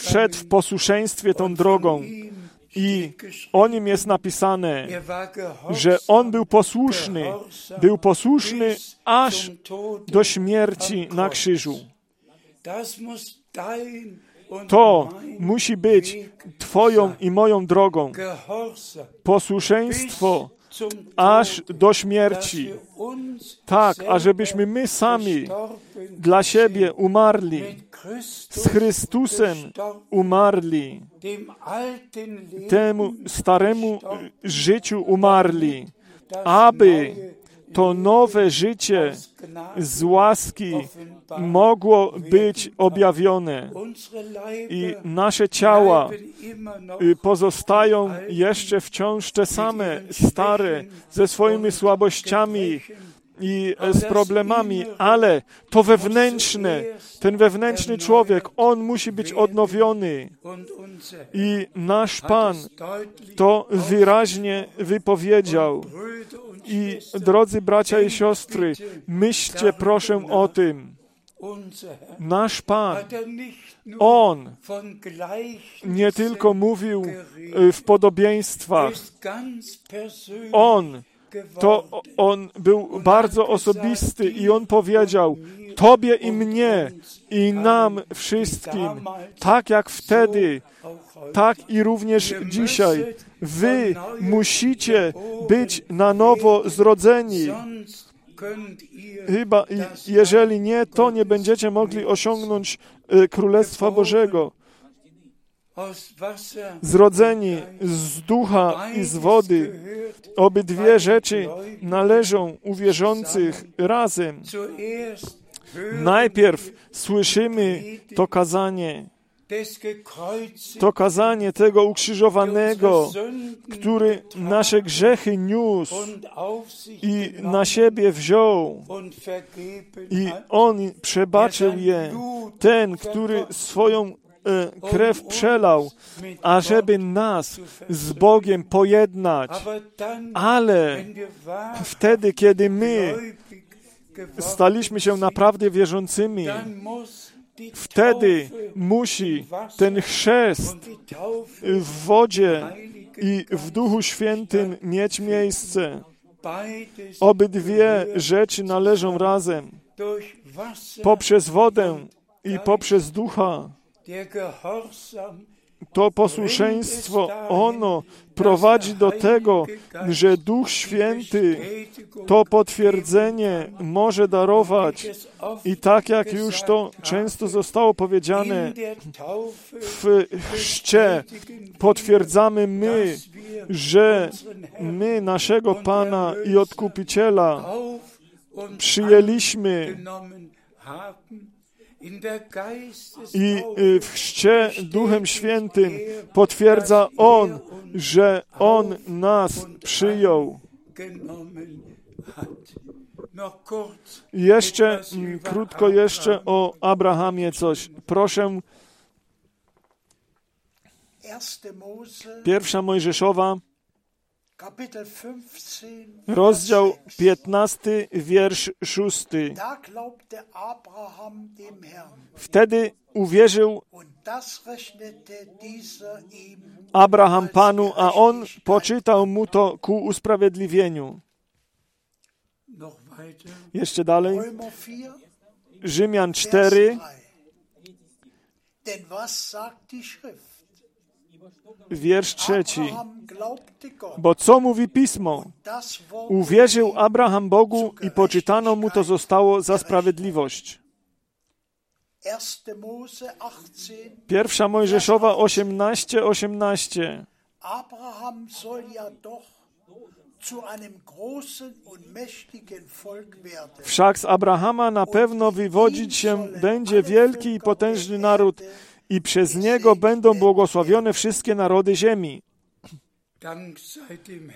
wszedł w posłuszeństwie tą drogą i o nim jest napisane, że On był posłuszny, był posłuszny aż do śmierci na krzyżu. To musi być Twoją i moją drogą. Posłuszeństwo aż do śmierci. Tak, ażebyśmy my sami dla siebie umarli, z Chrystusem umarli, temu staremu życiu umarli, aby to nowe życie z łaski mogło być objawione. I nasze ciała y, pozostają jeszcze wciąż te same, stare, ze swoimi słabościami i e, z problemami, ale to wewnętrzne, ten wewnętrzny człowiek, on musi być odnowiony. I nasz Pan to wyraźnie wypowiedział. I drodzy bracia i siostry, myślcie proszę o tym. Nasz Pan, On nie tylko mówił y, w podobieństwach, On to on był bardzo osobisty i on powiedział Tobie i mnie i nam wszystkim, tak jak wtedy, tak i również dzisiaj. Wy musicie być na nowo zrodzeni. Chyba jeżeli nie, to nie będziecie mogli osiągnąć y, Królestwa Bożego. Zrodzeni z ducha i z wody. Obydwie rzeczy należą u wierzących razem. Najpierw słyszymy to kazanie, to kazanie tego ukrzyżowanego, który nasze grzechy niósł i na siebie wziął i On przebaczył je. Ten, który swoją krew przelał, ażeby nas z Bogiem pojednać. Ale wtedy, kiedy my staliśmy się naprawdę wierzącymi, wtedy musi ten chrzest w wodzie i w Duchu Świętym mieć miejsce. Obydwie rzeczy należą razem. Poprzez wodę i poprzez Ducha. To posłuszeństwo, ono prowadzi do tego, że Duch Święty to potwierdzenie może darować. I tak jak już to często zostało powiedziane, w chrzcie potwierdzamy my, że my naszego Pana i Odkupiciela przyjęliśmy i y, w chrzcie Duchem Świętym potwierdza On, że On nas przyjął. kurz Jeszcze mm, krótko jeszcze o Abrahamie coś. Proszę, 1. Mose, pierwsza Mojżeszowa, Kapitel 15, rozdział Vers 6. 15, wiersz 6. Da glaubte Abraham dem Herrn, Wtedy uwierzył Abraham Panu, a on poczytał mu to ku usprawiedliwieniu. Jeszcze dalej. Römer 4, Rzymian Vers 4, 3. Denn was sagt die Schrift? Wiersz trzeci. Bo co mówi Pismo? Uwierzył Abraham Bogu i poczytano mu to zostało za sprawiedliwość. 1. Mose 18, Pierwsza Mojżeszowa 18, 18. Abraham soll ja doch zu einem großen und mächtigen Volk werden. Wszak z Abrahama na pewno wywodzić się będzie wielki i potężny naród i przez niego będą błogosławione wszystkie narody ziemi.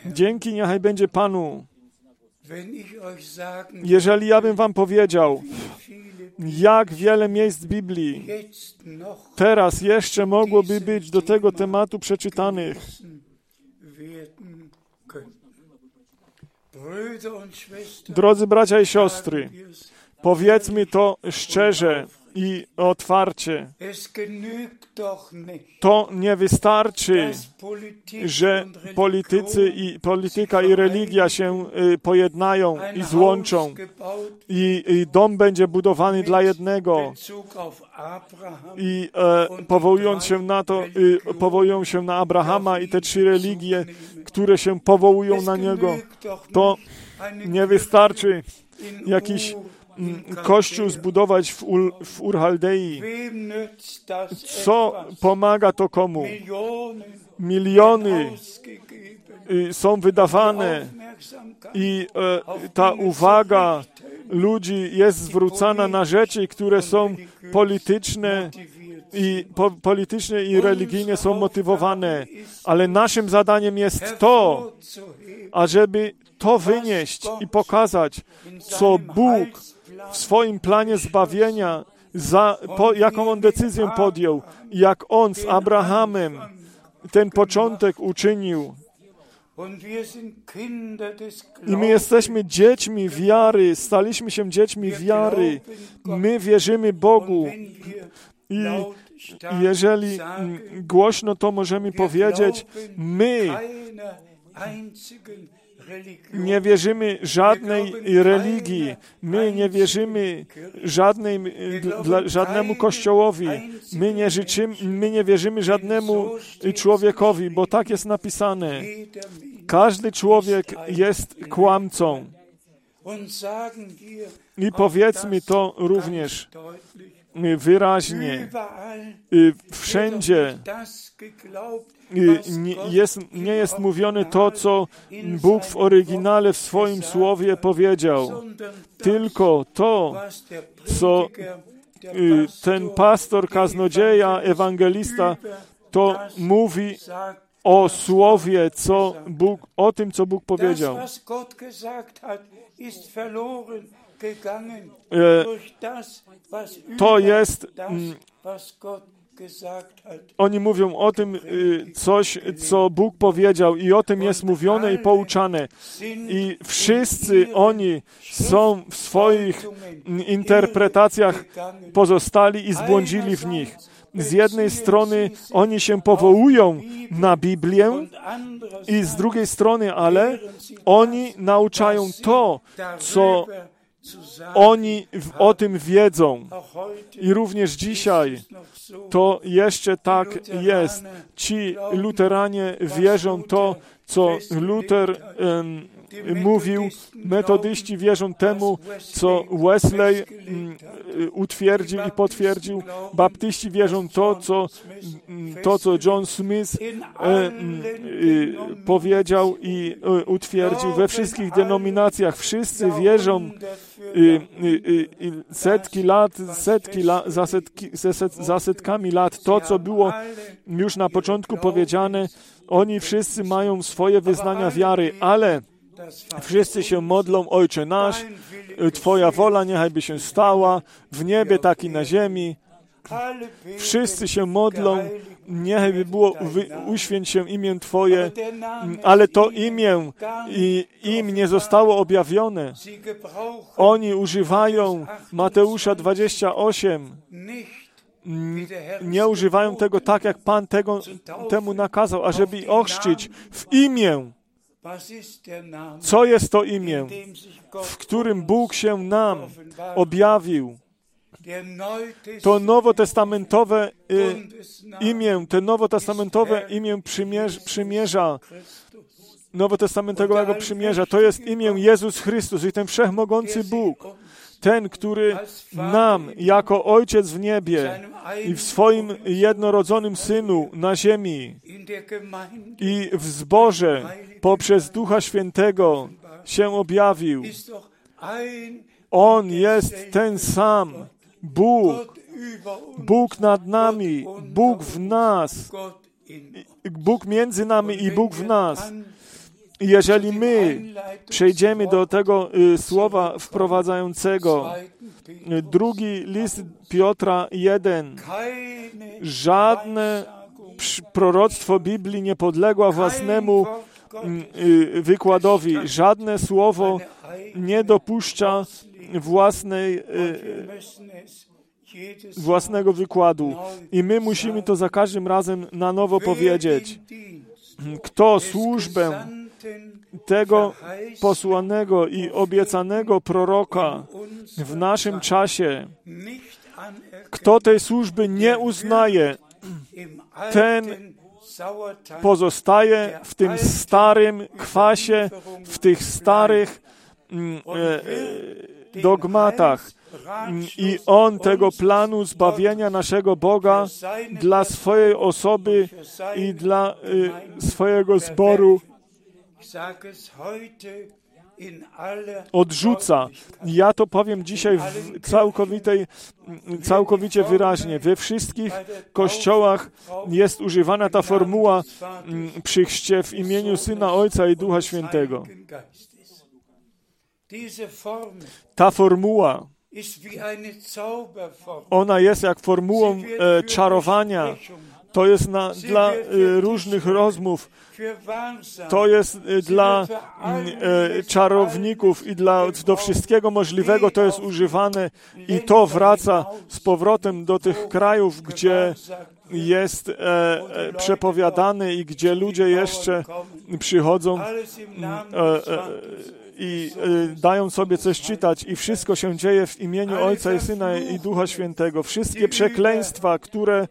Dzięki niechaj będzie Panu. Jeżeli ja bym wam powiedział, jak wiele miejsc Biblii teraz jeszcze mogłoby być do tego tematu przeczytanych, Drodzy bracia i siostry, powiedzmy to szczerze i otwarcie. To nie wystarczy, że politycy i polityka i religia się y, pojednają i złączą. I, i dom będzie budowany dla jednego. I e, powołując się na to, y, powołują się na Abrahama i te trzy religie, które się powołują na niego. To nie wystarczy jakiś kościół Chaldea. zbudować w, Ul, w Urhaldei. Co pomaga to komu? Miliony y, są wydawane i e, ta uwaga ludzi jest zwrócona na rzeczy, które są polityczne i po, polityczne i religijnie są motywowane, ale naszym zadaniem jest to, ażeby to wynieść i pokazać, co Bóg w swoim planie zbawienia, za, po, jaką on decyzję podjął, jak on z Abrahamem ten początek uczynił. I my jesteśmy dziećmi wiary, staliśmy się dziećmi wiary. My wierzymy Bogu. I jeżeli głośno to możemy powiedzieć, my. Nie wierzymy żadnej religii, my nie wierzymy żadnej, dla, żadnemu kościołowi, my nie, życzymy, my nie wierzymy żadnemu człowiekowi, bo tak jest napisane. Każdy człowiek jest kłamcą. I powiedzmy to również. Wyraźnie. Überall Y, Wszędzie y, jest, nie jest mówione to, co Bóg w oryginale w swoim słowie powiedział, tylko to, co y, ten pastor, kaznodzieja, ewangelista, to mówi o słowie, co Bóg, o tym, co Bóg powiedział. E, to jest, mm. Oni mówią o tym y, coś, co Bóg powiedział i o tym jest mówione i pouczane. I wszyscy oni są w swoich interpretacjach pozostali i zbłądzili w nich. Z jednej strony oni się powołują na Biblię i z drugiej strony, ale oni nauczają to, co. oni o tym wiedzą. I również dzisiaj to jeszcze tak jest. Ci luteranie wierzą to, co Luther em, mówił, metodyści wierzą temu, co Wesley mm, y, utwierdził i potwierdził, baptyści wierzą to, co, mm, to, co John Smith e, mm, y, powiedział i y, utwierdził we wszystkich denominacjach. Wszyscy wierzą setki lat, setki la, za, setki, za, set, za setkami lat, to, co było już na początku powiedziane, oni wszyscy mają swoje wyznania wiary, ale wszyscy się modlą, Ojcze nasz, Twoja wola niechaj by się stała, w niebie, tak i na ziemi. Wszyscy się modlą, niechaj by było, wy, uświęć się imię Twoje, ale to imię i, im nie zostało objawione. Oni używają Mateusza 28, n- nie używają tego tak, jak Pan tego, temu nakazał, ażeby ochrzcić w imię. Co jest to imię, w którym Bóg się nam objawił? To nowotestamentowe y, imię, te nowotestamentowe imię przymierz, przymierza, nowotestamentowego przymierza, to jest imię Jezus Chrystus i ten wszechmogący Bóg, ten, który nam, jako Ojciec w niebie i w swoim jednorodzonym Synu na ziemi i w zborze poprzez Ducha Świętego się objawił. On jest ten sam, Bóg, Bóg nad nami, Bóg w nas, Bóg między nami i Bóg w nas. Jeżeli my przejdziemy do tego y, słowa wprowadzającego, y, drugi list Piotra 1, żadne proroctwo Biblii nie podległa własnemu y, wykładowi. Żadne słowo nie dopuszcza własnej, własnego wykładu. I my musimy to za każdym razem na nowo powiedzieć. Kto służbę tego posłanego i obiecanego proroka w naszym czasie, kto tej służby nie uznaje, ten pozostaje w tym starym kwasie, w tych starych mm, e, e, dogmatach. I on tego planu zbawienia naszego Boga dla swojej osoby i dla y, swojego zboru odrzuca. Ja to powiem dzisiaj całkowitej, całkowicie wyraźnie. We wszystkich kościołach jest używana ta formuła mm, przy chrzcie w imieniu Syna, Ojca i Ducha Świętego. Ta formuła ona jest jak formułą e, czarowania. To jest na, dla e, różnych rozmów. To jest e, dla mm, e, czarowników i dla, do wszystkiego możliwego to jest używane i to wraca z powrotem do tych krajów, gdzie jest e, e, przepowiadany i gdzie ludzie jeszcze przychodzą. E, e, i y, dają sobie coś czytać i wszystko się dzieje w imieniu Ojca i Syna i Ducha Świętego. Wszystkie przekleństwa, które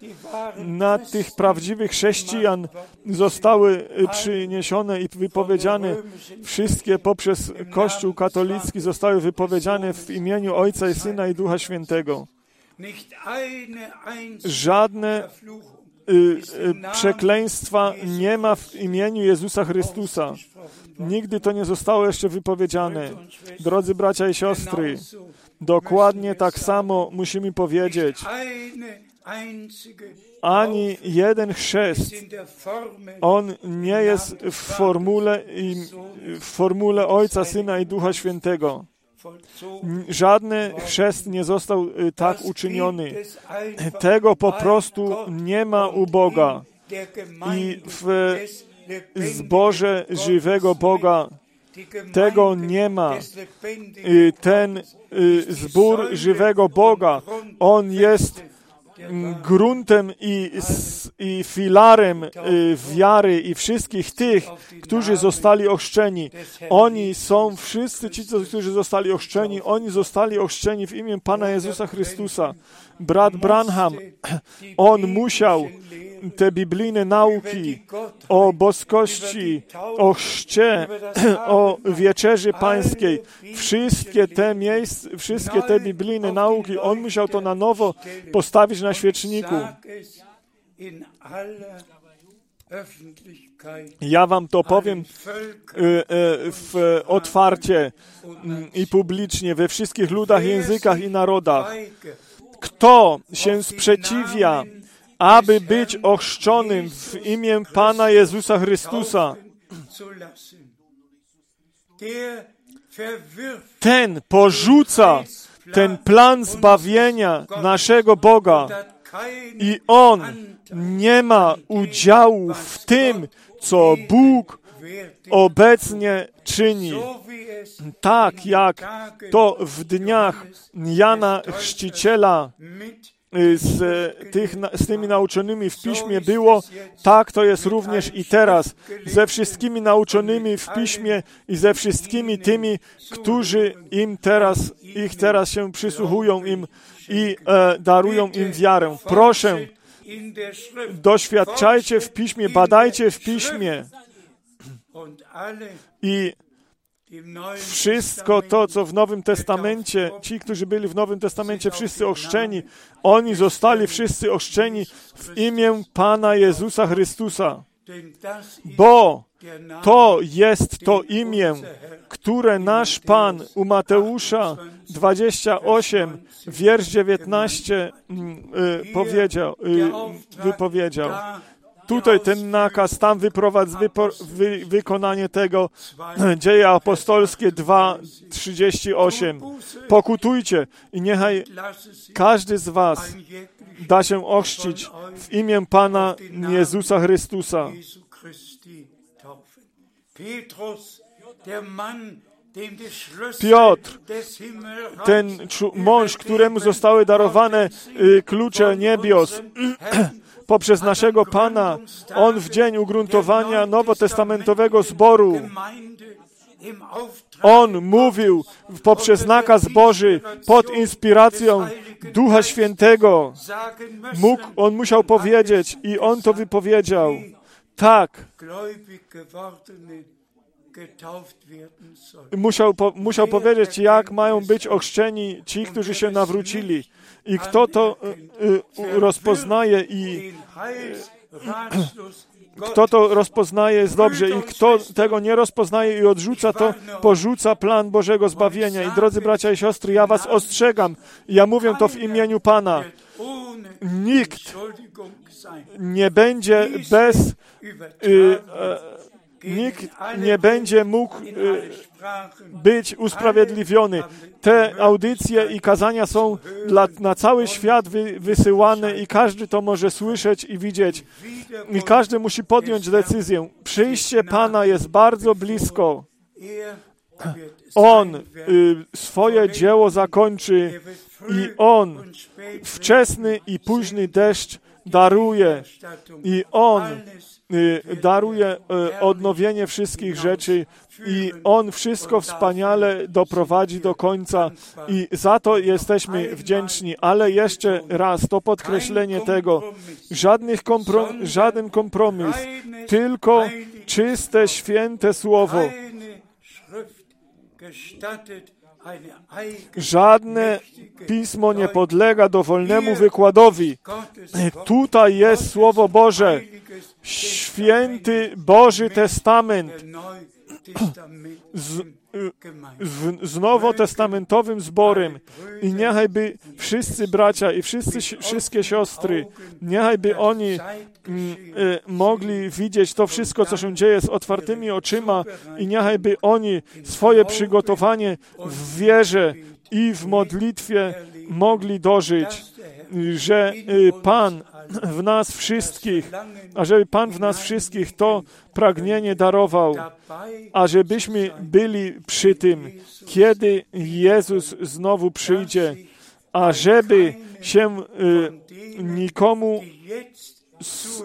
na tych prawdziwych chrześcijan zostały y, przyniesione i wypowiedziane, wszystkie poprzez Kościół katolicki zostały wypowiedziane w imieniu Ojca i Syna i Ducha Świętego. Żadne przekleństwa nie ma w imieniu Jezusa Chrystusa. Nigdy to nie zostało jeszcze wypowiedziane. Drodzy bracia i siostry, dokładnie tak samo musimy powiedzieć. Ani jeden chrzest, on nie jest w formule, w formule Ojca, Syna i Ducha Świętego. Żadny chrzest nie został y, tak uczyniony. Tego po prostu nie ma u Boga. I w zboże żywego Boga. Tego nie ma. Ten y, zbór żywego Boga, on jest gruntem i, i filarem y, wiary i wszystkich tych, którzy zostali ochrzczeni. Oni są wszyscy ci, którzy zostali ochrzczeni, oni zostali ochrzczeni w imię Pana Jezusa Chrystusa. Brat Branham, on musiał te biblijne nauki o boskości, o chrzcie, o wieczerzy pańskiej, wszystkie te miejsca, wszystkie te biblijne nauki, on musiał to na nowo postawić na świeczniku. Ja wam to powiem y, y, w otwarcie mm, i publicznie we wszystkich ludach, językach i narodach. Kto się sprzeciwia aby być ochrzczonym w imię Pana Jezusa Chrystusa. Ten porzuca ten plan zbawienia naszego Boga i On nie ma udziału w tym, co Bóg obecnie czyni. Tak jak to w dniach Jana Chrzciciela Y, z, tych, z tymi nauczonymi w piśmie było, tak to jest również i teraz. Ze wszystkimi nauczonymi w piśmie i ze wszystkimi tymi, którzy im teraz, ich teraz się przysłuchują im i e, darują im wiarę. Proszę, doświadczajcie w piśmie, badajcie w piśmie i wszystko to, co w Nowym Testamencie, ci, którzy byli w Nowym Testamencie wszyscy ochrzczeni, oni zostali wszyscy ochrzczeni w imię Pana Jezusa Chrystusa. Bo to jest to imię, które nasz Pan u Mateusza 28, wiersz 19 mm, y, powiedział, y, wypowiedział tutaj ten nakaz, tam wyprowadz wypo, wy, wykonanie tego. Dzieje apostolskie 2:38. Pokutujcie i niechaj każdy z was da się ochrzcić w imię Pana Jezusa Chrystusa. Piotr, ten mąż, któremu zostały darowane y, klucze niebios poprzez naszego Pana, on w dzień ugruntowania nowotestamentowego zboru, on mówił poprzez nakaz Boży pod inspiracją Ducha Świętego. Mógł, on musiał powiedzieć i on to wypowiedział. Tak, musiał, po, musiał powiedzieć, jak mają być ochrzczeni ci, którzy się nawrócili. I kto to y, y, rozpoznaje i Heilsratschluss kto to rozpoznaje jest dobrze i kto tego nie rozpoznaje i odrzuca, to porzuca plan Bożego zbawienia. I drodzy bracia i siostry, ja was ostrzegam, ja mówię to w imieniu Pana. Nikt nie będzie bez, y, nikt nie będzie mógł y, być usprawiedliwiony. Te audycje i kazania są dla, na cały świat wy, wysyłane i każdy to może słyszeć i widzieć. I każdy musi podjąć decyzję. Przyjście Pana jest bardzo blisko. On y, swoje dzieło zakończy i On wczesny i późny deszcz daruje i On daruje y, odnowienie wszystkich rzeczy i On wszystko wspaniale doprowadzi do końca i za to jesteśmy wdzięczni. Ale jeszcze raz to podkreślenie tego, żadnych komprom, żaden kompromis, tylko czyste, święte słowo. Żadne pismo nie podlega dowolnemu wykładowi. Tutaj jest Słowo Boże, święty Boży Testament z. z, nowotestamentowym zborem. I niechaj by wszyscy bracia i wszyscy, wszystkie siostry, niechaj by oni mm, y, mogli widzieć to wszystko, co się dzieje z otwartymi oczyma i niechaj by oni swoje przygotowanie w wierze i w modlitwie mogli dożyć, że y, Pan w nas wszystkich, ażeby Pan w nas wszystkich to pragnienie darował, ażebyśmy byli przy tym, kiedy Jezus znowu przyjdzie, ażeby się y, nikomu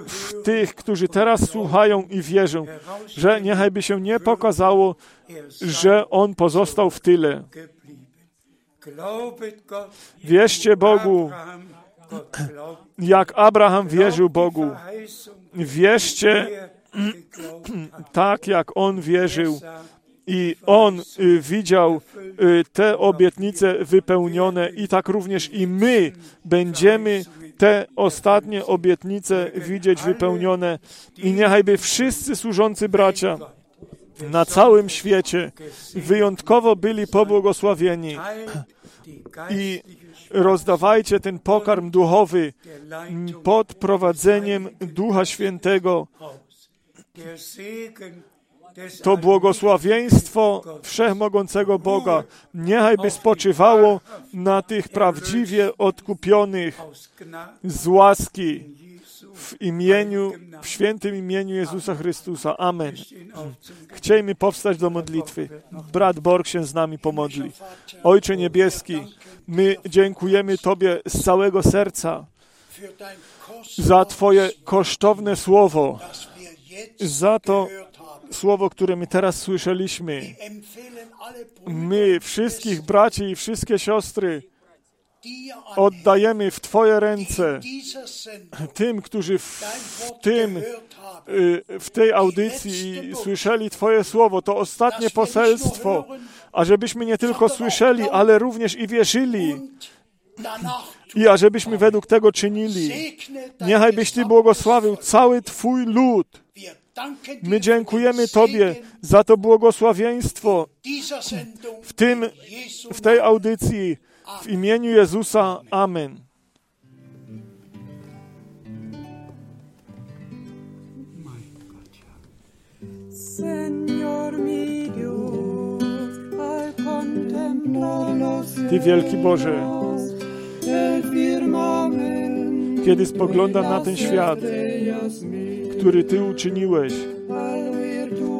w tych, którzy teraz słuchają i wierzą, że niechaj by się nie pokazało, że On pozostał w tyle. Wierzcie Bogu, jak Abraham wierzył Bogu. Wierzcie er tak, jak On wierzył. I on y, widział y, te obietnice wypełnione, i tak również i my będziemy te ostatnie obietnice widzieć wypełnione. I niechajby wszyscy służący bracia na całym świecie wyjątkowo byli pobłogosławieni. I rozdawajcie ten pokarm duchowy pod prowadzeniem Ducha Świętego. To błogosławieństwo wszechmogącego Boga niechaj by spoczywało na tych prawdziwie odkupionych z łaski w imieniu, w świętym imieniu Jezusa Chrystusa. Amen. Chciejmy powstać do modlitwy. Brat Borg się z nami pomodli. Ojcze Niebieski, my dziękujemy Tobie z całego serca za Twoje kosztowne słowo, za to słowo, które my teraz słyszeliśmy. My, wszystkich braci i wszystkie siostry, oddajemy w Twoje ręce tym, którzy w tym, y, w tej audycji słyszeli Twoje słowo, to ostatnie poselstwo, ażebyśmy nie tylko słyszeli, ale również i wierzyli. i ażebyśmy według tego czynili. dein Niechaj byś Ty błogosławił cały Twój lud. My dziękujemy Tobie za to błogosławieństwo. W tym, w tej audycji. W imieniu Jezusa. Amen. Ty wielki Boże, kiedy spoglądam na ten świat, który Ty uczyniłeś,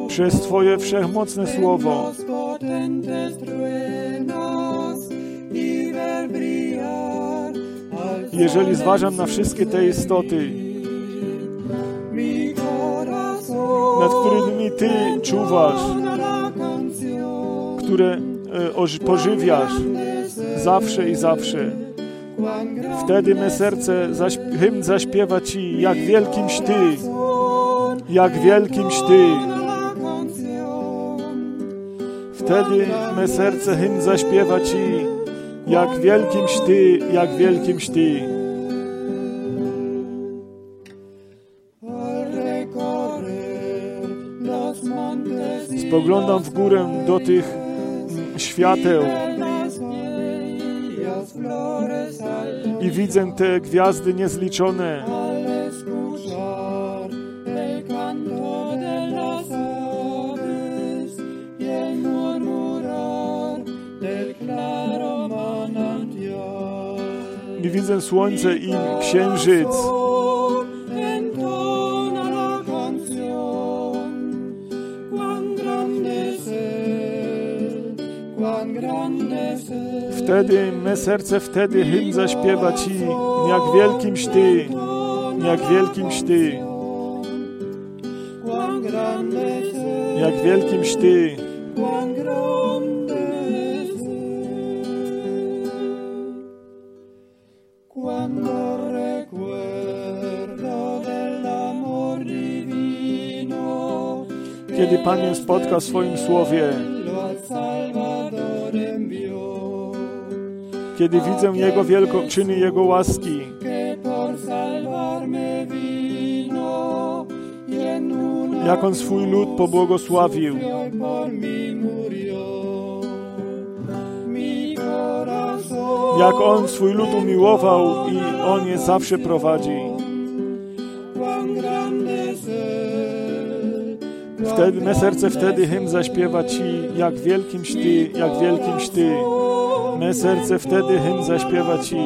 przez Twoje wszechmocne słowo. Jeżeli zważam na wszystkie te istoty, nad którymi Ty czuwasz, które e, oż- pożywiasz zawsze i zawsze, wtedy me serce hymn zaśpiewa Ci, jak wielkimś Ty, jak wielkimś Ty. Wtedy me serce hymn zaśpiewa Ci, jak wielkimś Ty, jak wielkimś Ty. Spoglądam w górę do tych mm, świateł i widzę te gwiazdy niezliczone. Widzę słońce i księżyc. Wtedy me serce wtedy hymn zaśpiewa Ci, jak wielkimś Ty, jak wielkimś Ty, jak wielkimś Ty. Kiedy Pan mnie spotka w swoim słowie, kiedy widzę Jego wielką czyny Jego łaski, jak On swój lud pobłogosławił, jak On swój lud umiłował i On je zawsze prowadzi. Wtedy me serce wtedy hymn zaśpiewa Ci, jak wielkimś Ty, jak wielkimś Ty. Me serce wtedy hymn zaśpiewa Ci.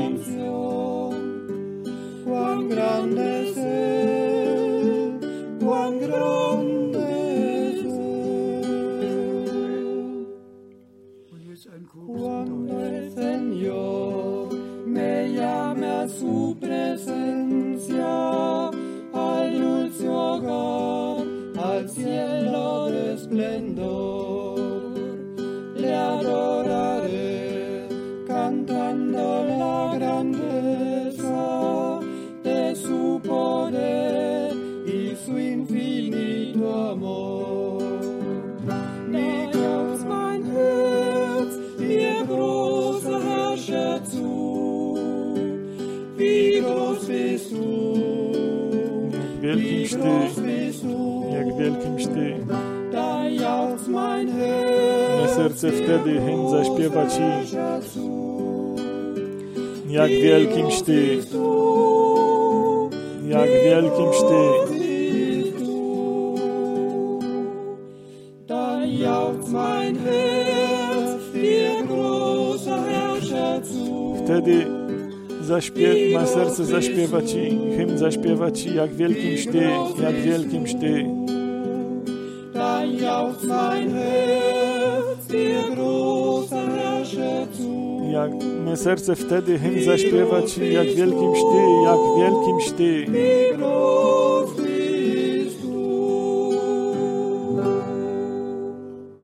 Me serce zaśpiewa Ci, hymn zaśpiewa Ci, jak wielkimś Ty, jak wielkimś Ty. Jak me serce wtedy hymn zaśpiewa Ci, jak wielkimś Ty, jak wielkimś Ty.